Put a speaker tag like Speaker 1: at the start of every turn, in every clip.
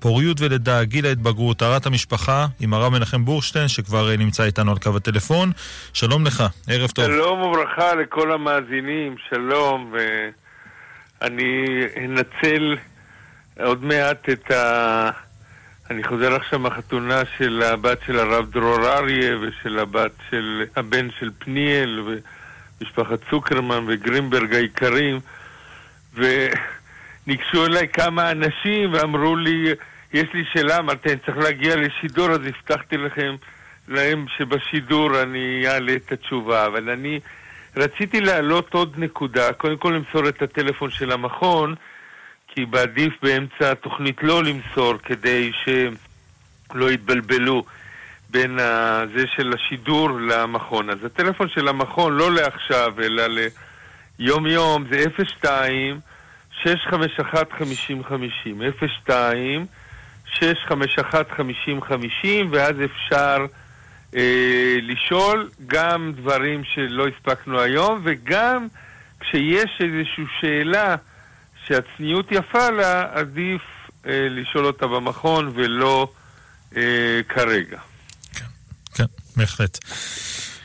Speaker 1: פוריות ולידה, גיל ההתבגרות, טהרת המשפחה, עם הרב מנחם בורשטיין, שכבר נמצא איתנו על קו הטלפון. שלום לך, ערב טוב.
Speaker 2: שלום וברכה לכל המאזינים, שלום, ואני אנצל עוד מעט את ה... אני חוזר עכשיו מהחתונה של הבת של הרב דרור אריה ושל הבת של הבן של פניאל ומשפחת צוקרמן וגרינברג היקרים וניגשו אליי כמה אנשים ואמרו לי, יש לי שאלה, אמרתי, אני צריך להגיע לשידור, אז הבטחתי לכם, להם שבשידור אני אעלה את התשובה, אבל אני רציתי להעלות עוד נקודה, קודם כל למסור את הטלפון של המכון כי בעדיף באמצע התוכנית לא למסור כדי שלא יתבלבלו בין זה של השידור למכון. אז הטלפון של המכון לא לעכשיו אלא ליום יום זה 02 651 5050 02 651 5050 ואז אפשר אה, לשאול גם דברים שלא הספקנו היום וגם כשיש איזושהי שאלה שהצניעות יפה לה, עדיף אה, לשאול אותה במכון ולא אה, כרגע.
Speaker 1: בהחלט.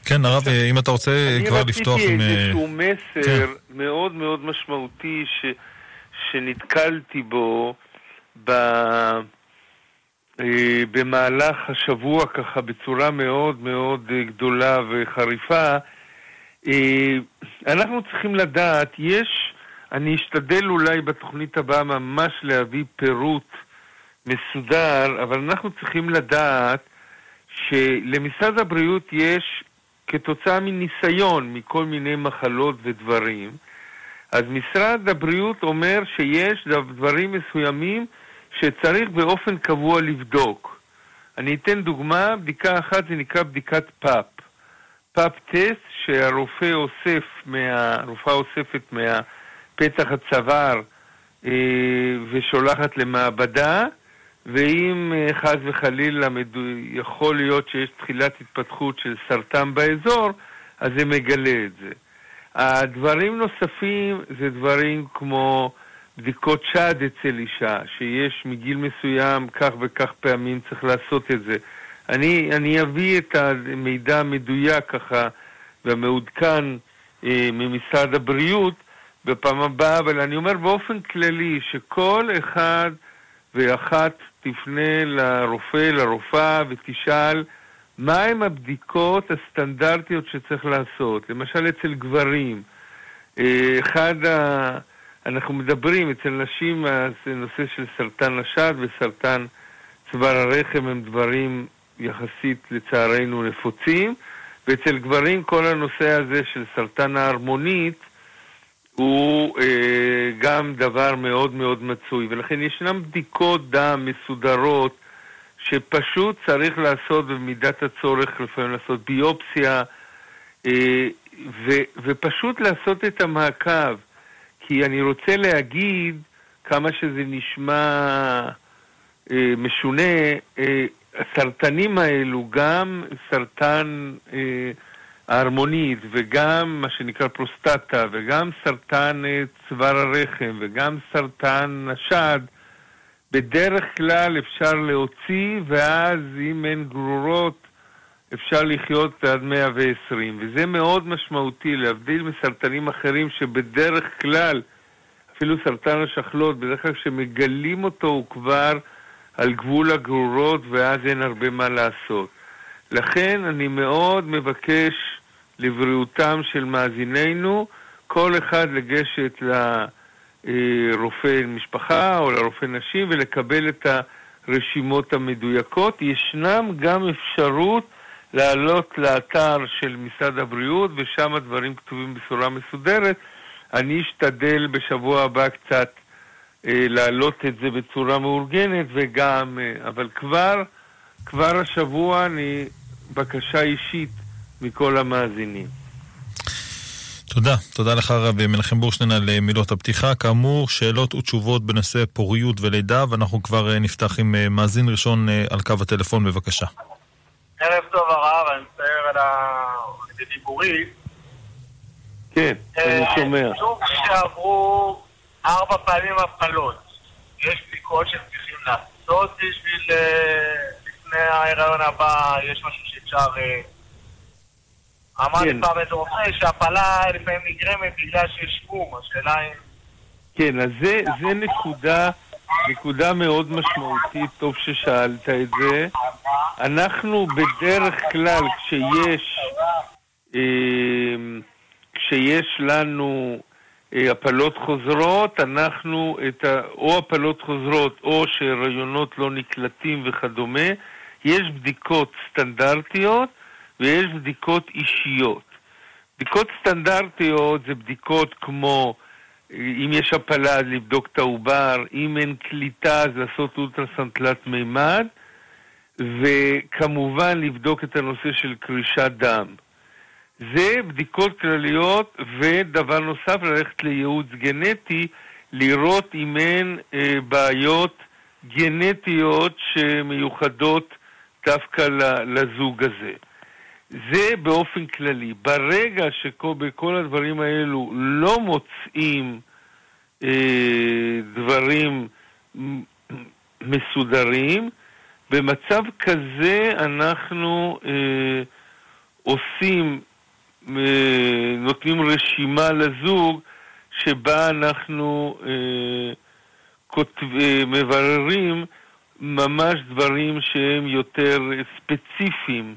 Speaker 1: כן, הרב, אה, אם אתה רוצה כבר לפתוח עם...
Speaker 2: אני רציתי איזשהו מסר כן. מאוד מאוד משמעותי ש, שנתקלתי בו ב, אה, במהלך השבוע ככה בצורה מאוד מאוד גדולה וחריפה. אה, אנחנו צריכים לדעת, יש אני אשתדל אולי בתוכנית הבאה ממש להביא פירוט מסודר, אבל אנחנו צריכים לדעת שלמשרד הבריאות יש, כתוצאה מניסיון מכל מיני מחלות ודברים, אז משרד הבריאות אומר שיש דברים מסוימים שצריך באופן קבוע לבדוק. אני אתן דוגמה, בדיקה אחת זה נקרא בדיקת פאפ. פאפ טסט שהרופא אוסף, מה, הרופאה אוספת מה... פתח הצוואר אה, ושולחת למעבדה, ואם אה, חס וחלילה יכול להיות שיש תחילת התפתחות של סרטן באזור, אז זה מגלה את זה. הדברים נוספים זה דברים כמו בדיקות שד אצל אישה, שיש מגיל מסוים כך וכך פעמים צריך לעשות את זה. אני, אני אביא את המידע המדויק ככה והמעודכן אה, ממשרד הבריאות, בפעם הבאה, אבל אני אומר באופן כללי שכל אחד ואחת תפנה לרופא, לרופאה, ותשאל מהם הבדיקות הסטנדרטיות שצריך לעשות. למשל אצל גברים, אה, אחד ה... אנחנו מדברים, אצל נשים זה נושא של סרטן השד וסרטן צוואר הרחם הם דברים יחסית לצערנו נפוצים, ואצל גברים כל הנושא הזה של סרטן ההרמונית הוא אה, גם דבר מאוד מאוד מצוי, ולכן ישנן בדיקות דם מסודרות שפשוט צריך לעשות במידת הצורך, לפעמים לעשות ביופסיה, אה, ו, ופשוט לעשות את המעקב. כי אני רוצה להגיד, כמה שזה נשמע אה, משונה, אה, הסרטנים האלו, גם סרטן... אה, ההרמונית וגם מה שנקרא פרוסטטה וגם סרטן אה, צוואר הרחם וגם סרטן השד, בדרך כלל אפשר להוציא ואז אם אין גרורות אפשר לחיות עד 120 וזה מאוד משמעותי להבדיל מסרטנים אחרים שבדרך כלל אפילו סרטן השחלות, בדרך כלל כשמגלים אותו הוא כבר על גבול הגרורות ואז אין הרבה מה לעשות. לכן אני מאוד מבקש לבריאותם של מאזינינו, כל אחד לגשת לרופא משפחה או לרופא נשים ולקבל את הרשימות המדויקות. ישנם גם אפשרות לעלות לאתר של משרד הבריאות, ושם הדברים כתובים בצורה מסודרת. אני אשתדל בשבוע הבא קצת אה, להעלות את זה בצורה מאורגנת, וגם, אה, אבל כבר, כבר השבוע אני בקשה אישית מכל המאזינים.
Speaker 1: תודה, תודה לך רב מנחם בורשטיין על אה, מילות הפתיחה. כאמור, שאלות ותשובות בנושא פוריות ולידה, ואנחנו כבר אה, נפתח עם אה, מאזין ראשון על קו הטלפון, בבקשה.
Speaker 3: ערב טוב הרב, אני מצטער על הדיבורי.
Speaker 2: כן, אני שומע.
Speaker 3: זוג שעברו ארבע פעמים הפלות, יש בדיקות שצריכים לעשות בשביל לפני ההיריון הבא, יש משהו שאפשר... אמר לי
Speaker 2: כן.
Speaker 3: פעם איזה רופא שהפלה לפעמים נגרמת בגלל שיש קום, השאלה אם...
Speaker 2: כן, אז זה, זה נקודה, נקודה מאוד משמעותית, טוב ששאלת את זה. אנחנו בדרך כלל, כשיש, אה, כשיש לנו אה, הפלות חוזרות, אנחנו ה, או הפלות חוזרות או שהריונות לא נקלטים וכדומה, יש בדיקות סטנדרטיות ויש בדיקות אישיות. בדיקות סטנדרטיות זה בדיקות כמו אם יש הפלה אז לבדוק את העובר, אם אין קליטה אז לעשות אולטרסאונד תלת מימד, וכמובן לבדוק את הנושא של קרישת דם. זה בדיקות כלליות, ודבר נוסף, ללכת לייעוץ גנטי, לראות אם אין אה, בעיות גנטיות שמיוחדות דווקא לזוג הזה. זה באופן כללי. ברגע שבכל הדברים האלו לא מוצאים אה, דברים מסודרים, במצב כזה אנחנו אה, עושים, אה, נותנים רשימה לזוג שבה אנחנו אה, כותב, אה, מבררים ממש דברים שהם יותר ספציפיים.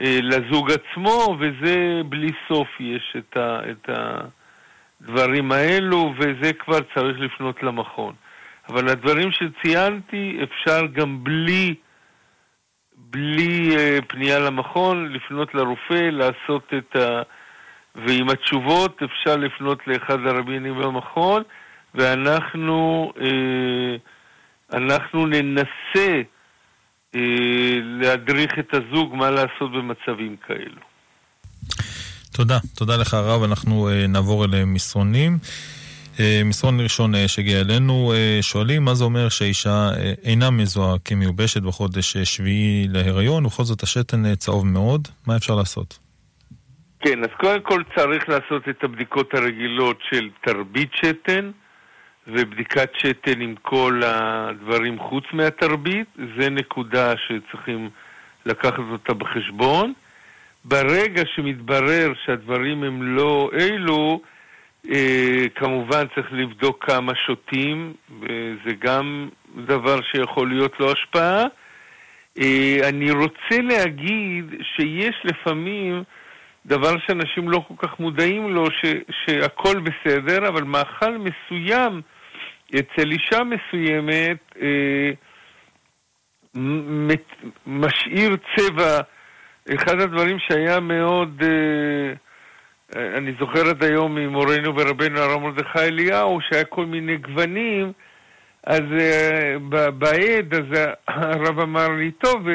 Speaker 2: אה, לזוג עצמו, וזה בלי סוף יש את, ה, את הדברים האלו, וזה כבר צריך לפנות למכון. אבל הדברים שציינתי, אפשר גם בלי, בלי uh, פנייה למכון, לפנות לרופא, לעשות את ה... ועם התשובות אפשר לפנות לאחד הרבינים במכון, ואנחנו uh, אנחנו ננסה להדריך את הזוג מה לעשות במצבים כאלו.
Speaker 1: תודה, תודה לך הרב, אנחנו נעבור אל מסרונים. מסרון ראשון שהגיע אלינו, שואלים מה זה אומר שהאישה אינה מזוהה כמיובשת בחודש שביעי להיריון, ובכל זאת השתן צהוב מאוד, מה אפשר לעשות?
Speaker 2: כן, אז קודם כל צריך לעשות את הבדיקות הרגילות של תרבית שתן, ובדיקת שתן עם כל הדברים חוץ מהתרבית, זה נקודה שצריכים לקחת אותה בחשבון. ברגע שמתברר שהדברים הם לא אלו, אה, כמובן צריך לבדוק כמה שותים, וזה גם דבר שיכול להיות לו השפעה. אה, אני רוצה להגיד שיש לפעמים דבר שאנשים לא כל כך מודעים לו, ש, שהכל בסדר, אבל מאכל מסוים אצל אישה מסוימת אה, משאיר צבע. אחד הדברים שהיה מאוד, אה, אני זוכר עד היום ממורנו ורבנו הרב מרדכי אליהו, שהיה כל מיני גוונים, אז uh, בעד, אז הרב אמר לי, טוב,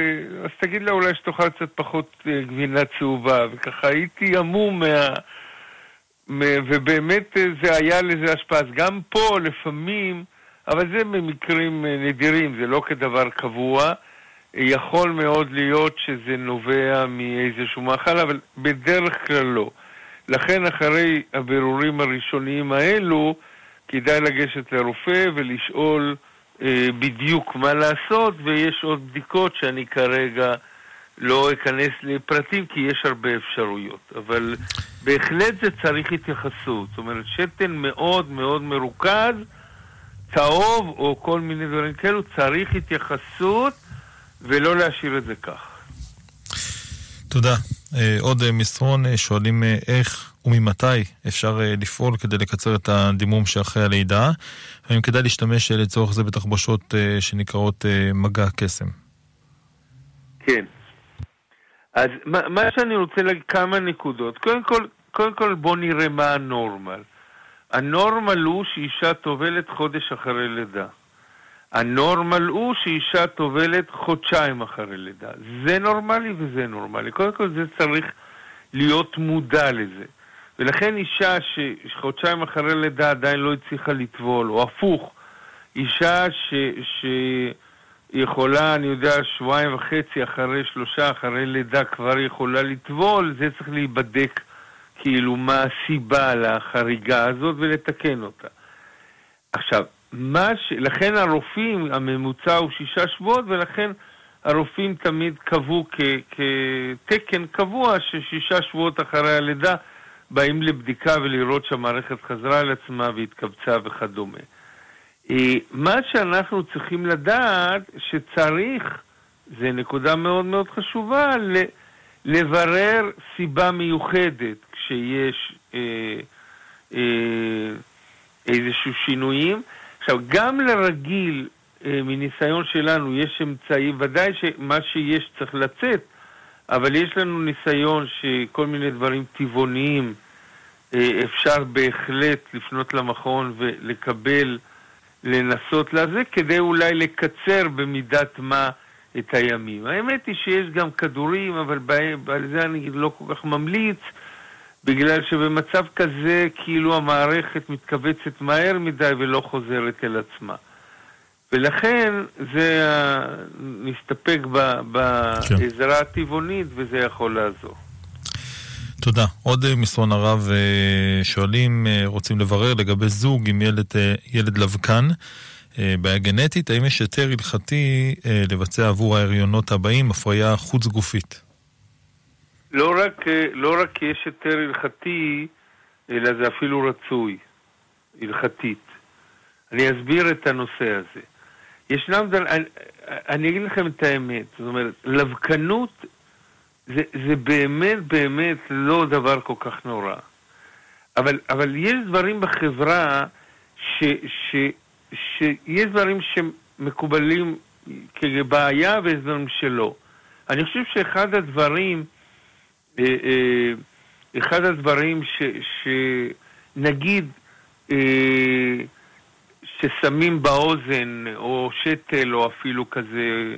Speaker 2: אז תגיד לה אולי שתאכל קצת פחות uh, גבינה צהובה, וככה הייתי המום מה... ובאמת זה היה לזה השפעה. אז גם פה לפעמים, אבל זה במקרים נדירים, זה לא כדבר קבוע, יכול מאוד להיות שזה נובע מאיזשהו מאכל, אבל בדרך כלל לא. לכן אחרי הבירורים הראשוניים האלו, כדאי לגשת לרופא ולשאול אה, בדיוק מה לעשות, ויש עוד בדיקות שאני כרגע לא אכנס לפרטים, כי יש הרבה אפשרויות. אבל בהחלט זה צריך התייחסות. זאת אומרת, שתן מאוד מאוד מרוכז, צהוב או כל מיני דברים כאלו, צריך התייחסות ולא להשאיר את זה כך.
Speaker 1: תודה. עוד מסרון, שואלים איך וממתי אפשר לפעול כדי לקצר את הדימום שאחרי הלידה, האם כדאי להשתמש לצורך זה בתחבושות שנקראות מגע קסם.
Speaker 2: כן. אז מה, מה שאני רוצה להגיד, כמה נקודות. קודם כל, קודם כל בוא נראה מה הנורמל. הנורמל הוא שאישה טובלת חודש אחרי לידה. הנורמל הוא שאישה טובלת חודשיים אחרי לידה. זה נורמלי וזה נורמלי. קודם כל זה צריך להיות מודע לזה. ולכן אישה שחודשיים אחרי לידה עדיין לא הצליחה לטבול, או הפוך, אישה ש... ש... יכולה, אני יודע, שבועיים וחצי אחרי שלושה, אחרי לידה כבר יכולה לטבול, זה צריך להיבדק כאילו מה הסיבה לחריגה הזאת ולתקן אותה. עכשיו, מה ש... לכן הרופאים, הממוצע הוא שישה שבועות, ולכן הרופאים תמיד קבעו כ... כתקן קבוע ששישה שבועות אחרי הלידה באים לבדיקה ולראות שהמערכת חזרה על עצמה והתקבצה וכדומה. אה, מה שאנחנו צריכים לדעת, שצריך, זה נקודה מאוד מאוד חשובה, לברר סיבה מיוחדת כשיש אה, אה, איזשהו שינויים. עכשיו, גם לרגיל, אה, מניסיון שלנו, יש אמצעים, ודאי שמה שיש צריך לצאת, אבל יש לנו ניסיון שכל מיני דברים טבעוניים, אה, אפשר בהחלט לפנות למכון ולקבל, לנסות לזה, כדי אולי לקצר במידת מה את הימים. האמת היא שיש גם כדורים, אבל על זה אני לא כל כך ממליץ. בגלל שבמצב כזה כאילו המערכת מתכווצת מהר מדי ולא חוזרת אל עצמה. ולכן זה, נסתפק בעזרה כן. הטבעונית וזה יכול לעזור.
Speaker 1: תודה. עוד אה, מסרון הרב אה, שואלים, אה, רוצים לברר לגבי זוג עם ילד, ילד לבקן. בעיה גנטית, האם יש היתר הלכתי לבצע עבור ההריונות הבאים הפריה חוץ גופית?
Speaker 2: לא רק, לא רק יש היתר הלכתי, אלא זה אפילו רצוי, הלכתית. אני אסביר את הנושא הזה. ישנם, אני, אני אגיד לכם את האמת, זאת אומרת, לבקנות זה, זה באמת באמת לא דבר כל כך נורא. אבל, אבל יש דברים בחברה ש, ש, שיש דברים שמקובלים כבעיה ויש דברים שלא. אני חושב שאחד הדברים אה, אה, אחד הדברים ש, שנגיד אה, ששמים באוזן או שתל או אפילו כזה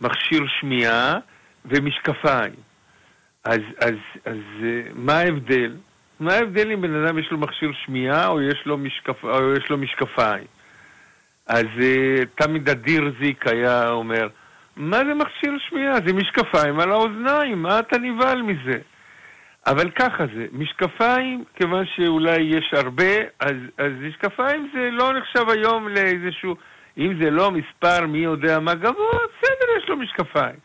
Speaker 2: מכשיר שמיעה ומשקפיים. אז, אז, אז מה ההבדל? מה ההבדל אם בן אדם יש לו מכשיר שמיעה או יש לו, משקפ... או יש לו משקפיים? אז תמיד אדיר זיק היה אומר, מה זה מכשיר שמיעה? זה משקפיים על האוזניים, מה אתה נבהל מזה? אבל ככה זה, משקפיים, כיוון שאולי יש הרבה, אז, אז משקפיים זה לא נחשב היום לאיזשהו, אם זה לא מספר מי יודע מה גבוה, בסדר, יש לו משקפיים.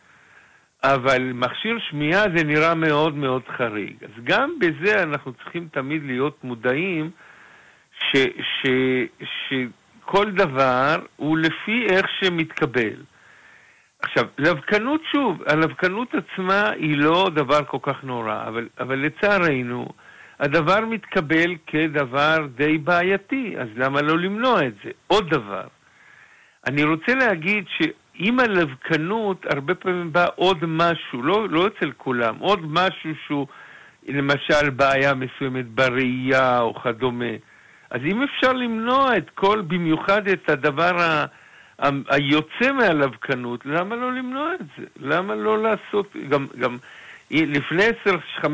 Speaker 2: אבל מכשיר שמיעה זה נראה מאוד מאוד חריג. אז גם בזה אנחנו צריכים תמיד להיות מודעים שכל דבר הוא לפי איך שמתקבל. עכשיו, לבקנות שוב, הלבקנות עצמה היא לא דבר כל כך נורא, אבל, אבל לצערנו, הדבר מתקבל כדבר די בעייתי, אז למה לא למנוע את זה? עוד דבר, אני רוצה להגיד שעם הלבקנות הרבה פעמים בא עוד משהו, לא, לא אצל כולם, עוד משהו שהוא למשל בעיה מסוימת בראייה או כדומה. אז אם אפשר למנוע את כל, במיוחד את הדבר ה... היוצא מהלבקנות, למה לא למנוע את זה? למה לא לעשות, גם, גם לפני 10-15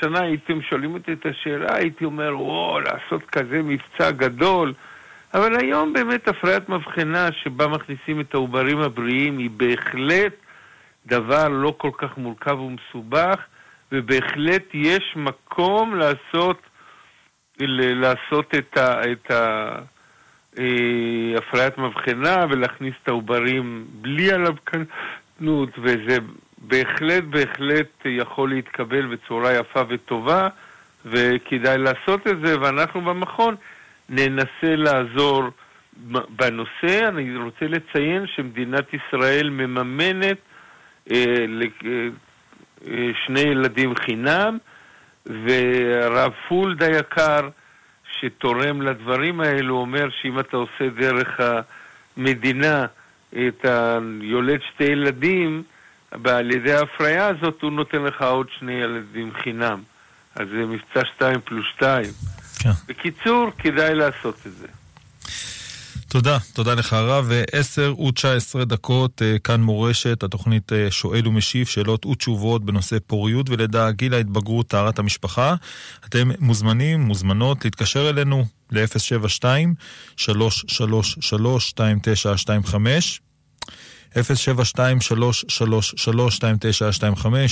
Speaker 2: שנה הייתם שואלים אותי את השאלה, הייתי אומר, וואו, לעשות כזה מבצע גדול. אבל היום באמת הפריית מבחנה שבה מכניסים את העוברים הבריאים היא בהחלט דבר לא כל כך מורכב ומסובך, ובהחלט יש מקום לעשות, לעשות את ה... את ה אה, הפריית מבחנה ולהכניס את העוברים בלי הלבקנות, וזה בהחלט בהחלט יכול להתקבל בצורה יפה וטובה, וכדאי לעשות את זה, ואנחנו במכון ננסה לעזור בנושא. אני רוצה לציין שמדינת ישראל מממנת אה, אה, שני ילדים חינם, והרב פולד היקר שתורם לדברים האלו אומר שאם אתה עושה דרך המדינה את היולד שתי ילדים, על ידי ההפריה הזאת הוא נותן לך עוד שני ילדים חינם. אז זה מבצע שתיים פלוס שתיים. כן. בקיצור, כדאי לעשות את זה.
Speaker 1: תודה, תודה לך הרב. עשר ותשע עשרה דקות, אה, כאן מורשת, התוכנית אה, שואל ומשיב, שאלות ותשובות בנושא פוריות ולידה, גיל ההתבגרות, טהרת המשפחה. אתם מוזמנים, מוזמנות, להתקשר אלינו ל-072-333-2925. 072-333-2925,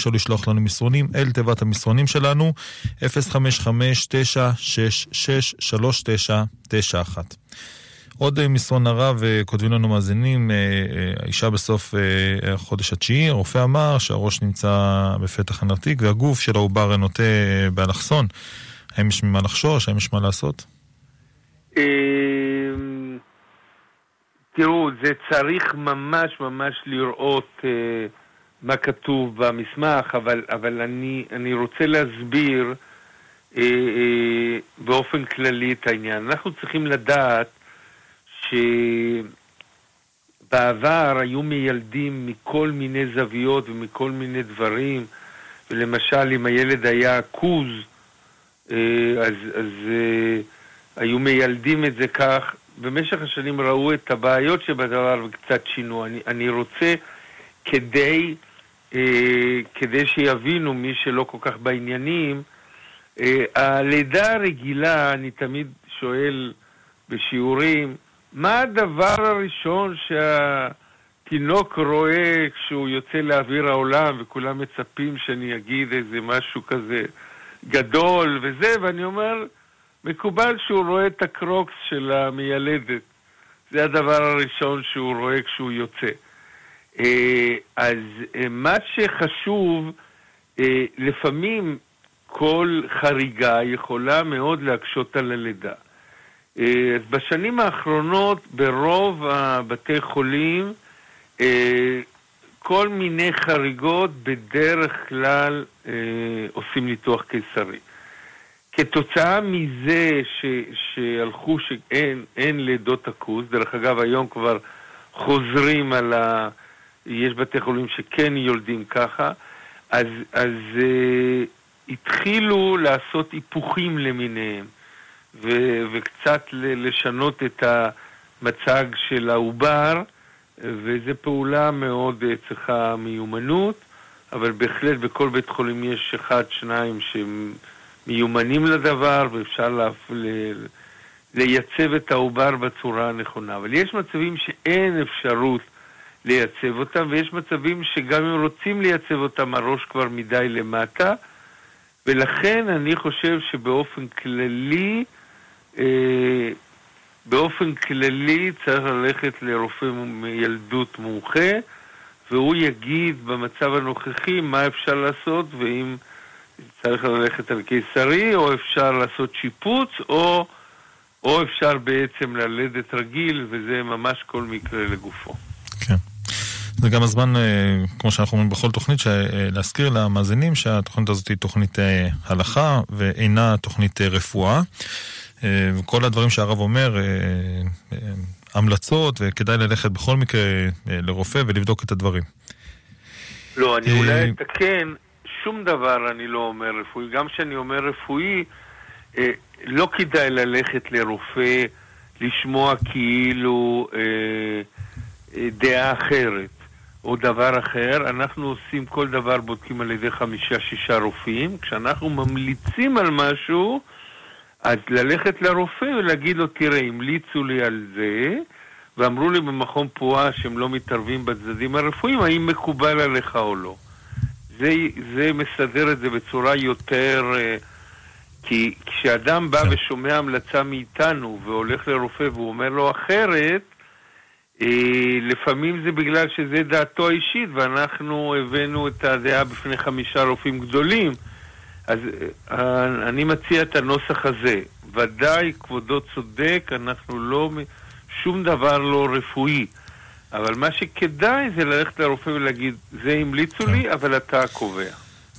Speaker 1: או לשלוח לנו מסרונים אל תיבת המסרונים שלנו, 055-966-3991. עוד אה, מסרון הרב, אה, כותבים לנו מאזינים, האישה בסוף החודש התשיעי, הרופא אמר שהראש נמצא בפתח הנרתיק והגוף של העובר נוטה באלכסון. האם יש ממה לחשוש? האם יש מה לעשות?
Speaker 2: תראו, זה צריך ממש ממש לראות מה כתוב במסמך, אבל, אבל אני, אני רוצה להסביר באופן כללי את העניין. אנחנו צריכים לדעת שבעבר היו מיילדים מכל מיני זוויות ומכל מיני דברים, ולמשל אם הילד היה עכוז, uh, אז, אז uh, היו מיילדים את זה כך. במשך השנים ראו את הבעיות שבדבר וקצת שינו. אני, אני רוצה, כדי, אה, כדי שיבינו מי שלא כל כך בעניינים, אה, הלידה הרגילה, אני תמיד שואל בשיעורים, מה הדבר הראשון שהתינוק רואה כשהוא יוצא לאוויר העולם וכולם מצפים שאני אגיד איזה משהו כזה גדול וזה, ואני אומר, מקובל שהוא רואה את הקרוקס של המיילדת. זה הדבר הראשון שהוא רואה כשהוא יוצא. אה, אז אה, מה שחשוב, אה, לפעמים כל חריגה יכולה מאוד להקשות על הלידה. אז בשנים האחרונות ברוב הבתי חולים כל מיני חריגות בדרך כלל עושים ניתוח קיסרי. כתוצאה מזה ש, שהלכו שאין לידות הכוז, דרך אגב היום כבר חוזרים על ה... יש בתי חולים שכן יולדים ככה, אז, אז uh, התחילו לעשות היפוכים למיניהם ו, וקצת לשנות את המצג של העובר, וזו פעולה מאוד uh, צריכה מיומנות, אבל בהחלט בכל בית חולים יש אחד, שניים שהם... מיומנים לדבר ואפשר ל, לייצב את העובר בצורה הנכונה. אבל יש מצבים שאין אפשרות לייצב אותם, ויש מצבים שגם אם רוצים לייצב אותם, הראש כבר מדי למטה, ולכן אני חושב שבאופן כללי, אה, באופן כללי צריך ללכת לרופא ילדות מומחה, והוא יגיד במצב הנוכחי מה אפשר לעשות, ואם... צריך ללכת על קיסרי, או אפשר לעשות שיפוץ, או, או אפשר בעצם ללדת רגיל, וזה ממש כל מקרה לגופו.
Speaker 1: כן. זה גם הזמן, אה, כמו שאנחנו אומרים בכל תוכנית, אה, להזכיר למאזינים שהתוכנית הזאת היא תוכנית אה, הלכה ואינה תוכנית רפואה. וכל הדברים שהרב אומר, המלצות, וכדאי ללכת בכל מקרה לרופא ולבדוק את הדברים.
Speaker 2: לא, אני אולי אתקן, שום דבר אני לא אומר רפואי. גם כשאני אומר רפואי, אה, לא כדאי ללכת לרופא לשמוע כאילו אה, אה, דעה אחרת או דבר אחר. אנחנו עושים כל דבר, בודקים על ידי חמישה-שישה רופאים. כשאנחנו ממליצים על משהו, אז ללכת לרופא ולהגיד לו, תראה, המליצו לי על זה, ואמרו לי במכון פועה שהם לא מתערבים בצדדים הרפואיים, האם מקובל עליך או לא. זה, זה מסדר את זה בצורה יותר... אה, כי כשאדם בא כן. ושומע המלצה מאיתנו והולך לרופא והוא אומר לו אחרת, אה, לפעמים זה בגלל שזה דעתו האישית ואנחנו הבאנו את הדעה בפני חמישה רופאים גדולים. אז אה, אני מציע את הנוסח הזה. ודאי, כבודו צודק, אנחנו לא... שום דבר לא רפואי. אבל מה שכדאי זה ללכת לרופא ולהגיד, זה המליצו לי, כן. אבל אתה קובע.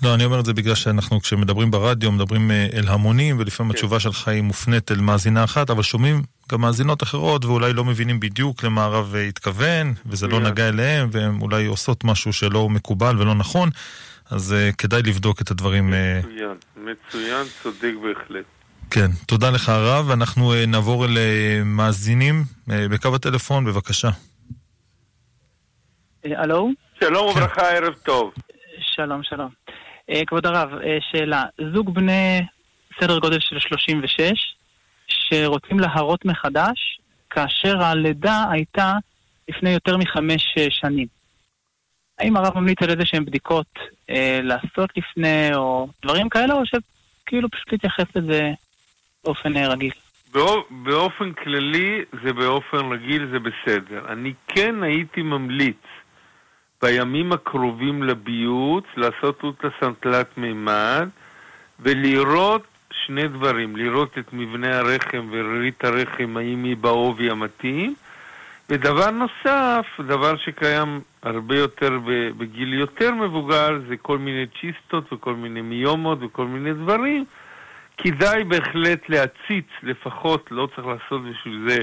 Speaker 1: לא, אני אומר את זה בגלל שאנחנו כשמדברים ברדיו, מדברים אה, אל המונים, ולפעמים כן. התשובה שלך היא מופנית אל מאזינה אחת, אבל שומעים גם מאזינות אחרות, ואולי לא מבינים בדיוק למה הרב אה, התכוון, וזה לא נגע אליהם, והן אולי עושות משהו שלא מקובל ולא נכון, אז uh, כדאי לבדוק את הדברים.
Speaker 2: מצוין, uh... מצוין, צודק בהחלט.
Speaker 1: כן, תודה לך הרב, אנחנו uh, נעבור אל uh, מאזינים uh, בקו הטלפון, בבקשה.
Speaker 4: אה, הלו?
Speaker 2: שלום וברכה, ערב טוב.
Speaker 4: שלום, שלום. אה, כבוד הרב, אה, שאלה. זוג בני סדר גודל של 36, שרוצים להרות מחדש, כאשר הלידה הייתה לפני יותר מחמש אה, שנים. האם הרב ממליץ על איזה שהן בדיקות אה, לעשות לפני, או דברים כאלה, או שכאילו פשוט להתייחס לזה באופן אה, רגיל?
Speaker 2: באופן כללי זה באופן רגיל, זה בסדר. אני כן הייתי ממליץ בימים הקרובים לביוץ לעשות אולטרסאונד תלת מימד ולראות שני דברים, לראות את מבנה הרחם ורירית הרחם, האם היא בעובי המתאים, ודבר נוסף, דבר שקיים הרבה יותר בגיל יותר מבוגר, זה כל מיני צ'יסטות וכל מיני מיומות וכל מיני דברים. כדאי בהחלט להציץ, לפחות, לא צריך לעשות בשביל זה,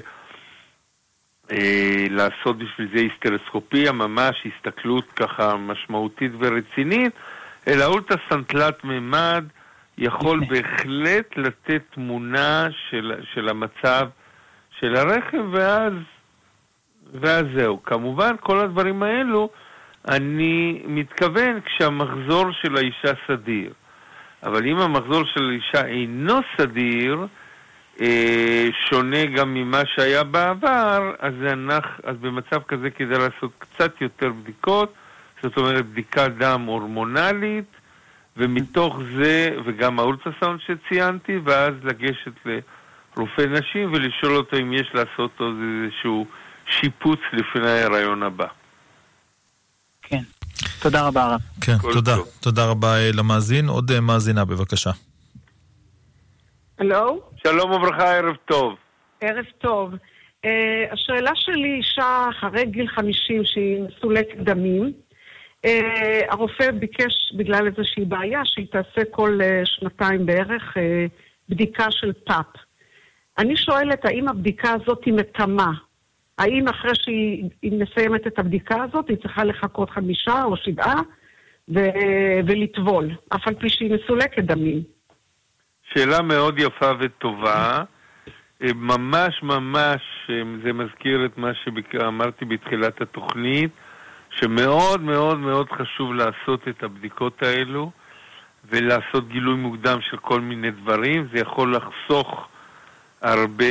Speaker 2: אה, לעשות בשביל זה היסטרוסקופיה, ממש הסתכלות ככה משמעותית ורצינית, אלא אולטרסאונד תלת מימד יכול בהחלט לתת תמונה של, של המצב של הרחם, ואז, ואז זהו. כמובן, כל הדברים האלו, אני מתכוון כשהמחזור של האישה סדיר. אבל אם המחזור של האישה אינו סדיר, אה, שונה גם ממה שהיה בעבר, אז, הנח, אז במצב כזה כדאי לעשות קצת יותר בדיקות, זאת אומרת בדיקת דם הורמונלית, ומתוך זה, וגם האולטרסאונד שציינתי, ואז לגשת לרופא נשים ולשאול אותו אם יש לעשות עוד איזשהו שיפוץ לפני ההיריון הבא.
Speaker 4: כן. תודה רבה הרב.
Speaker 1: כן, תודה. טוב. תודה רבה אה, למאזין. עוד אה, מאזינה, בבקשה.
Speaker 5: הלו?
Speaker 2: שלום וברכה, ערב טוב.
Speaker 5: ערב טוב. Uh, השאלה שלי, אישה אחרי גיל 50 שהיא מסולקת דמים, uh, הרופא ביקש בגלל איזושהי בעיה שהיא תעשה כל uh, שנתיים בערך uh, בדיקה של פאפ. אני שואלת, האם הבדיקה הזאת היא מתמה? האם אחרי שהיא מסיימת את הבדיקה הזאת, היא צריכה לחכות חמישה או שבעה ו- ולטבול, אף על פי שהיא מסולקת דמים?
Speaker 2: שאלה מאוד יפה וטובה. אה, ממש ממש אה, זה מזכיר את מה שאמרתי בתחילת התוכנית, שמאוד מאוד מאוד חשוב לעשות את הבדיקות האלו ולעשות גילוי מוקדם של כל מיני דברים. זה יכול לחסוך הרבה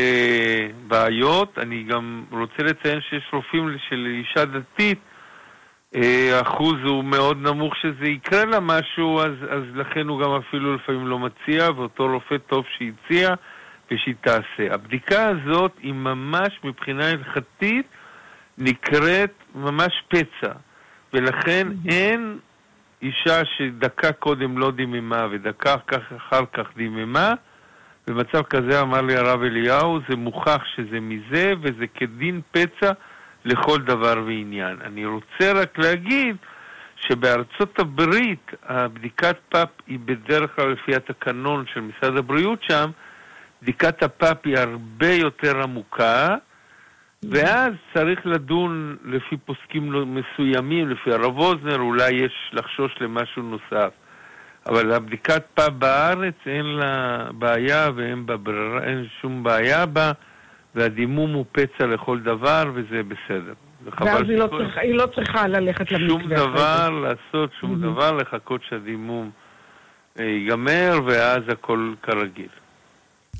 Speaker 2: בעיות. אני גם רוצה לציין שיש רופאים של אישה דתית, אה, האחוז הוא מאוד נמוך שזה יקרה לה משהו, אז, אז לכן הוא גם אפילו לפעמים לא מציע, ואותו רופא טוב שהציע ושהיא תעשה. הבדיקה הזאת היא ממש מבחינה הלכתית נקראת ממש פצע, ולכן אין אישה שדקה קודם לא דיממה ודקה אחר כך דיממה, במצב כזה אמר לי הרב אליהו, זה מוכח שזה מזה וזה כדין פצע לכל דבר ועניין. אני רוצה רק להגיד שבארצות הברית הבדיקת פאפ היא בדרך כלל לפי התקנון של משרד הבריאות שם, בדיקת הפאפ היא הרבה יותר עמוקה, ואז צריך לדון לפי פוסקים מסוימים, לפי הרב אוזנר, אולי יש לחשוש למשהו נוסף. אבל הבדיקת פאפ בארץ אין לה בעיה ואין בה ברירה, אין שום בעיה בה, והדימום הוא פצע לכל דבר וזה בסדר.
Speaker 5: ואז היא לא, צריכה, היא לא צריכה ללכת למקווה.
Speaker 2: שום דבר לעשות, שום mm-hmm. דבר, לחכות שהדימום אה, ייגמר ואז הכל כרגיל.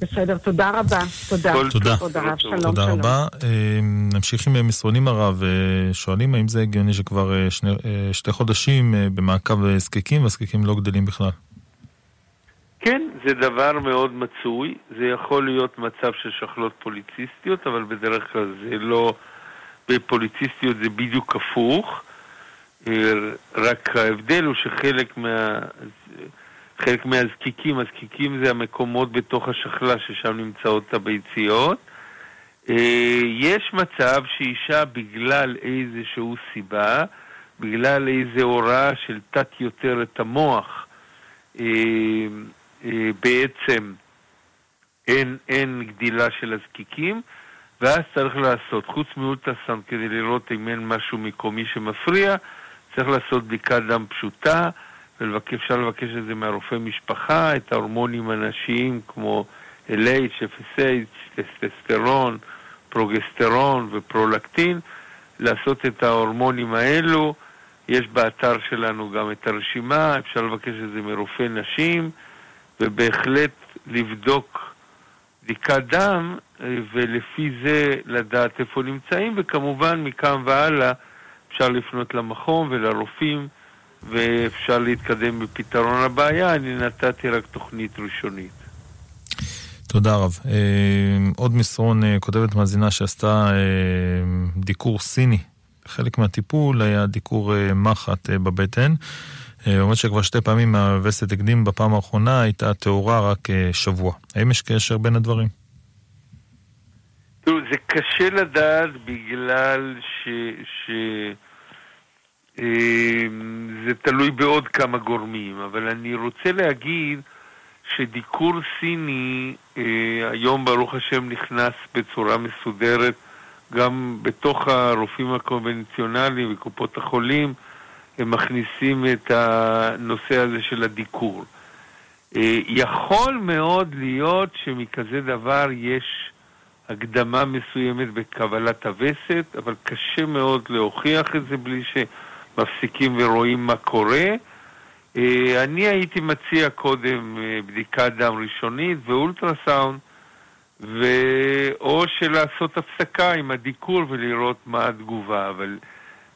Speaker 5: בסדר, תודה רבה. תודה.
Speaker 1: תודה. תודה, רב, שלום, תודה שלום. רבה. אה, נמשיך עם מסרונים הרב. אה, שואלים האם זה הגיוני שכבר אה, שני, שתי חודשים במעקב זקיקים והזקיקים לא גדלים בכלל.
Speaker 2: כן, זה דבר מאוד מצוי. זה יכול להיות מצב של שחלות פוליציסטיות, אבל בדרך כלל זה לא... בפוליציסטיות זה בדיוק הפוך. רק ההבדל הוא שחלק מה... חלק מהזקיקים, הזקיקים זה המקומות בתוך השחלה ששם נמצאות הביציות. אה, יש מצב שאישה בגלל איזשהו סיבה, בגלל איזו הוראה של תת יותר את המוח, אה, אה, בעצם אין, אין גדילה של הזקיקים, ואז צריך לעשות, חוץ מאולטרסאונד כדי לראות אם אין משהו מקומי שמפריע, צריך לעשות בדיקת דם פשוטה. ואפשר לבקש את זה מהרופא משפחה, את ההורמונים הנשיים כמו LH, FSH, טסטסטרון, פרוגסטרון ופרולקטין, לעשות את ההורמונים האלו. יש באתר שלנו גם את הרשימה, אפשר לבקש את זה מרופא נשים, ובהחלט לבדוק בדיקת דם, ולפי זה לדעת איפה נמצאים, וכמובן מכאן והלאה אפשר לפנות למכון ולרופאים, ואפשר להתקדם בפתרון הבעיה. אני נתתי רק תוכנית ראשונית.
Speaker 1: תודה רב. אה, עוד מסרון אה, כותבת מאזינה שעשתה דיקור סיני. חלק מהטיפול היה דיקור מחט בבטן. אומרת שכבר שתי פעמים הווסת הקדים בפעם האחרונה הייתה טהורה רק שבוע. האם יש קשר בין הדברים?
Speaker 2: תראו, זה קשה לדעת בגלל ש... ש... אה, זה תלוי בעוד כמה גורמים, אבל אני רוצה להגיד שדיקור סיני אה, היום ברוך השם נכנס בצורה מסודרת גם בתוך הרופאים הקונבנציונליים וקופות החולים הם מכניסים את הנושא הזה של הדיקור. אה, יכול מאוד להיות שמכזה דבר יש הקדמה מסוימת בקבלת הווסת, אבל קשה מאוד להוכיח את זה בלי שמפסיקים ורואים מה קורה. אה, אני הייתי מציע קודם אה, בדיקת דם ראשונית ואולטרסאונד, ו... או שלעשות הפסקה עם הדיקור ולראות מה התגובה, אבל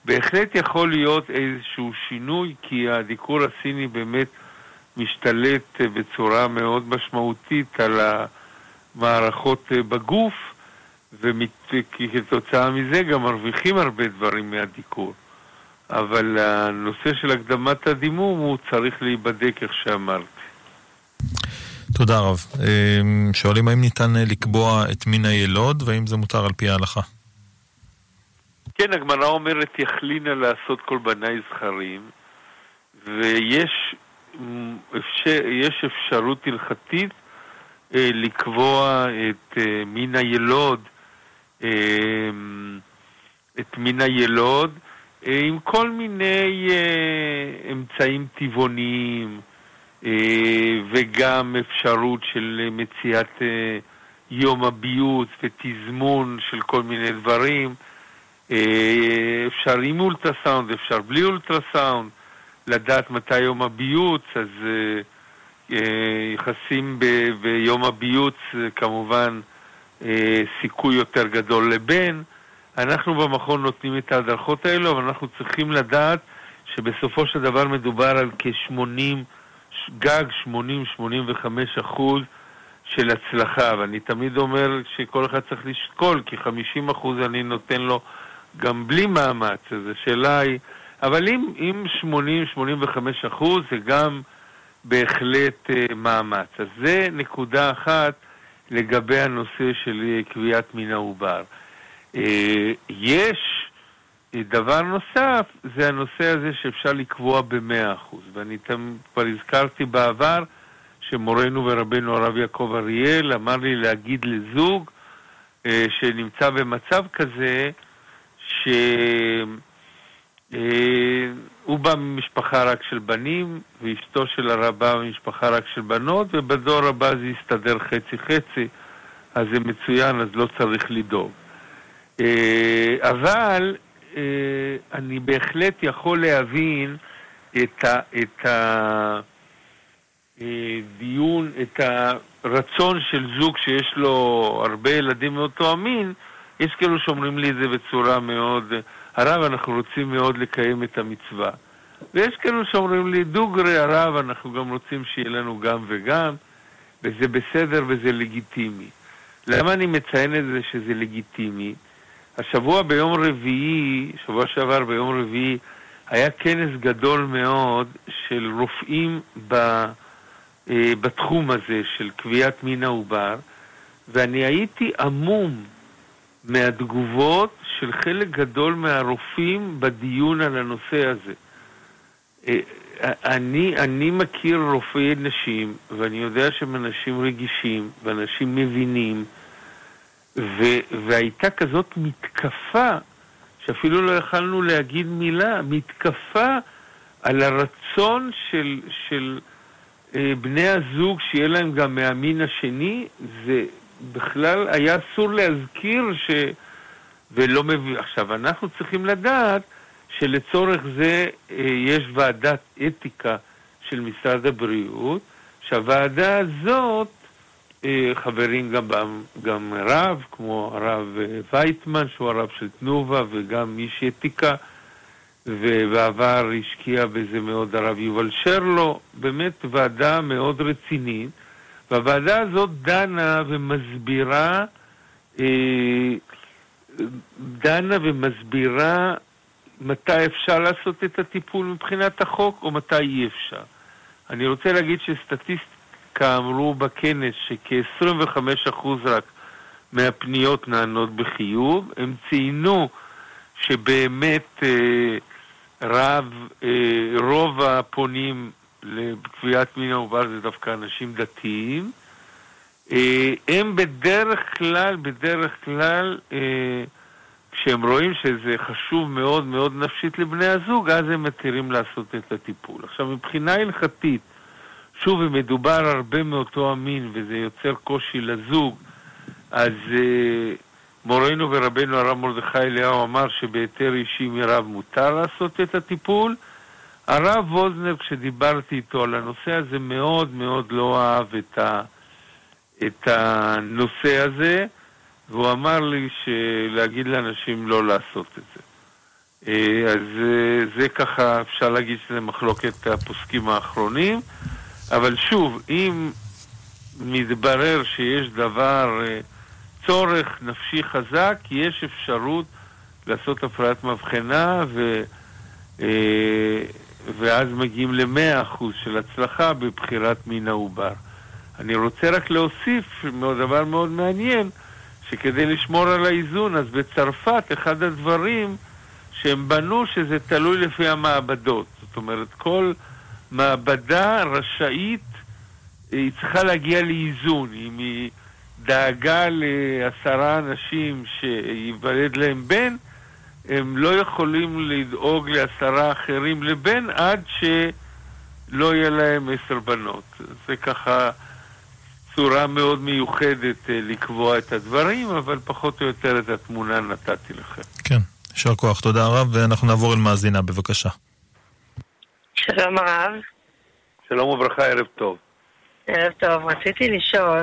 Speaker 2: בהחלט יכול להיות איזשהו שינוי, כי הדיקור הסיני באמת משתלט אה, בצורה מאוד משמעותית על המערכות בגוף, וכתוצאה מזה גם מרוויחים הרבה דברים מהדיקור. אבל הנושא של הקדמת הדימום הוא צריך להיבדק, איך שאמרתי.
Speaker 1: תודה רב. אה, שואלים האם ניתן לקבוע את מין הילוד והאם זה מותר על פי ההלכה.
Speaker 2: כן, הגמרא אומרת יכלינה לעשות כל בניי זכרים, ויש אפשר, יש אפשרות הלכתית אה, לקבוע את אה, מין הילוד, אה, את מין הילוד, אה, עם כל מיני אה, אמצעים טבעוניים, אה, וגם אפשרות של מציאת אה, יום הביוץ ותזמון של כל מיני דברים. אה, אפשר עם אולטרסאונד, אפשר בלי אולטרסאונד, לדעת מתי יום הביוץ, אז אה, אה, יחסים ב- ביום הביוץ כמובן סיכוי יותר גדול לבן. אנחנו במכון נותנים את ההדרכות האלו, אבל אנחנו צריכים לדעת שבסופו של דבר מדובר על כ-80, גג 80-85 אחוז של הצלחה, ואני תמיד אומר שכל אחד צריך לשקול, כי 50 אחוז אני נותן לו גם בלי מאמץ, אז השאלה היא, אבל אם, אם 80-85 אחוז זה גם בהחלט uh, מאמץ. אז זה נקודה אחת לגבי הנושא של uh, קביעת מין העובר. Uh, יש דבר נוסף, זה הנושא הזה שאפשר לקבוע ב-100 אחוז, ואני כבר הזכרתי בעבר שמורנו ורבנו הרב יעקב אריאל אמר לי להגיד לזוג uh, שנמצא במצב כזה, שהוא בא ממשפחה רק של בנים, ואשתו של הרב באה ממשפחה רק של בנות, ובדור הבא זה יסתדר חצי-חצי, אז זה מצוין, אז לא צריך לדאוג. אה, אבל אה, אני בהחלט יכול להבין את, ה, את הדיון, אה, את הרצון של זוג שיש לו הרבה ילדים מאותו המין, יש כאלו שאומרים לי את זה בצורה מאוד, הרב, אנחנו רוצים מאוד לקיים את המצווה. ויש כאלו שאומרים לי, דוגרי הרב, אנחנו גם רוצים שיהיה לנו גם וגם, וזה בסדר וזה לגיטימי. למה אני מציין את זה שזה לגיטימי? השבוע ביום רביעי, שבוע שעבר ביום רביעי, היה כנס גדול מאוד של רופאים ב, אה, בתחום הזה של קביעת מין העובר, ואני הייתי עמום מהתגובות של חלק גדול מהרופאים בדיון על הנושא הזה. אה, אני, אני מכיר רופאי נשים, ואני יודע שהם אנשים רגישים, ואנשים מבינים, ו, והייתה כזאת מתקפה, שאפילו לא יכלנו להגיד מילה, מתקפה על הרצון של, של אה, בני הזוג שיהיה להם גם מהמין השני, זה, בכלל היה אסור להזכיר ש... ולא מבין... עכשיו, אנחנו צריכים לדעת שלצורך זה אה, יש ועדת אתיקה של משרד הבריאות, שהוועדה הזאת חברים גם, גם רב, כמו הרב אה, וייטמן, שהוא הרב של תנובה, וגם איש אתיקה, ובעבר השקיע בזה מאוד הרב יובל שרלו, באמת ועדה מאוד רצינית, והוועדה הזאת דנה ומסבירה, אה, דנה ומסבירה מתי אפשר לעשות את הטיפול מבחינת החוק או מתי אי אפשר. אני רוצה להגיד שסטטיסטיקה אמרו בכנס שכ-25% רק מהפניות נענות בחיוב. הם ציינו שבאמת אה, רב, אה, רוב הפונים לקביעת מין העובר זה דווקא אנשים דתיים. אה, הם בדרך כלל, בדרך כלל, כשהם רואים שזה חשוב מאוד מאוד נפשית לבני הזוג, אז הם מתירים לעשות את הטיפול. עכשיו, מבחינה הלכתית, שוב, אם מדובר הרבה מאותו המין וזה יוצר קושי לזוג, אז uh, מורנו ורבנו הרב מרדכי אליהו אמר שבהיתר אישי מרב מותר לעשות את הטיפול. הרב ווזנר, כשדיברתי איתו על הנושא הזה, מאוד מאוד לא אהב את, ה, את הנושא הזה. והוא אמר לי להגיד לאנשים לא לעשות את זה. אה, אז אה, זה ככה, אפשר להגיד שזה מחלוקת הפוסקים האחרונים, אבל שוב, אם מתברר שיש דבר, אה, צורך נפשי חזק, יש אפשרות לעשות הפרעת מבחנה ו... ואז מגיעים ל-100% של הצלחה בבחירת מין העובר. אני רוצה רק להוסיף דבר מאוד מעניין, שכדי לשמור על האיזון, אז בצרפת אחד הדברים שהם בנו שזה תלוי לפי המעבדות. זאת אומרת, כל מעבדה רשאית, היא צריכה להגיע לאיזון. אם היא דאגה לעשרה אנשים שייוולד להם בן, הם לא יכולים לדאוג לעשרה אחרים לבן עד שלא יהיה להם עשר בנות. זה ככה... צורה מאוד מיוחדת אה, לקבוע את הדברים, אבל פחות או יותר את התמונה נתתי לכם.
Speaker 1: כן, יישר כוח, תודה רב, ואנחנו נעבור אל מאזינה, בבקשה.
Speaker 6: שלום הרב.
Speaker 2: שלום וברכה, ערב טוב.
Speaker 6: ערב טוב, רציתי לשאול,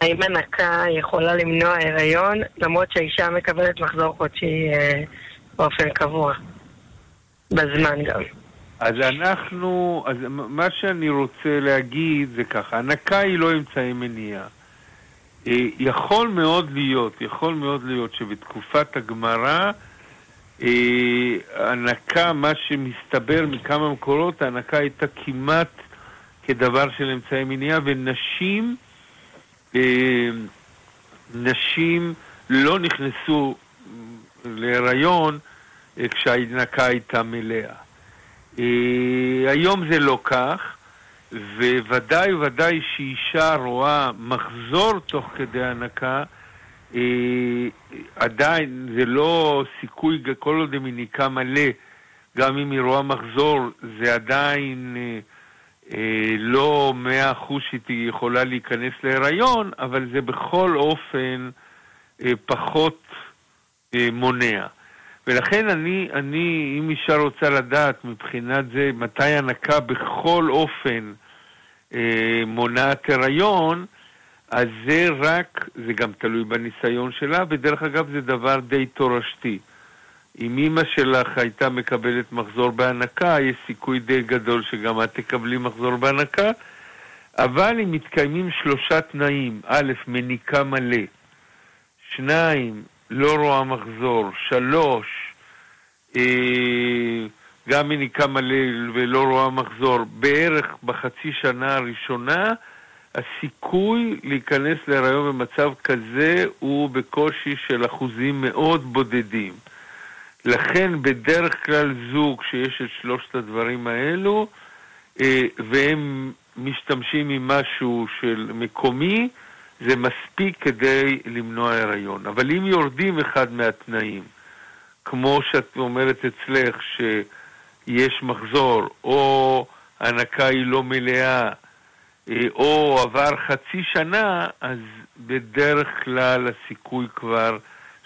Speaker 6: האם הנקה יכולה למנוע הריון, למרות שהאישה מקבלת מחזור חודשי אה, באופן קבוע, בזמן גם.
Speaker 2: אז אנחנו, אז מה שאני רוצה להגיד זה ככה, הנקה היא לא אמצעי מניעה. אה, יכול מאוד להיות, יכול מאוד להיות שבתקופת הגמרא אה, הנקה, מה שמסתבר מכמה מקורות, ההנקה הייתה כמעט כדבר של אמצעי מניעה, ונשים, אה, נשים לא נכנסו להיריון כשההנקה הייתה מלאה. אה, היום זה לא כך, וודאי וודאי שאישה רואה מחזור תוך כדי הנקה, אה, עדיין זה לא סיכוי, כל עוד היא מניקה מלא, גם אם היא רואה מחזור, זה עדיין אה, אה, לא מאה אחוז שהיא יכולה להיכנס להיריון, אבל זה בכל אופן אה, פחות אה, מונע. ולכן אני, אני, אם אישה רוצה לדעת מבחינת זה מתי הנקה בכל אופן אה, מונעת הריון, אז זה רק, זה גם תלוי בניסיון שלה, ודרך אגב זה דבר די תורשתי. אם אימא שלך הייתה מקבלת מחזור בהנקה, יש סיכוי די גדול שגם את תקבלי מחזור בהנקה, אבל אם מתקיימים שלושה תנאים, א', מניקה מלא, שניים, לא רואה מחזור. שלוש, אה, גם מניקה מלא ולא רואה מחזור, בערך בחצי שנה הראשונה, הסיכוי להיכנס להיריון במצב כזה הוא בקושי של אחוזים מאוד בודדים. לכן בדרך כלל זוג שיש את שלושת הדברים האלו, אה, והם משתמשים עם משהו של מקומי, זה מספיק כדי למנוע הריון. אבל אם יורדים אחד מהתנאים, כמו שאת אומרת אצלך, שיש מחזור, או הנקה היא לא מלאה, אה, או עבר חצי שנה, אז בדרך כלל הסיכוי כבר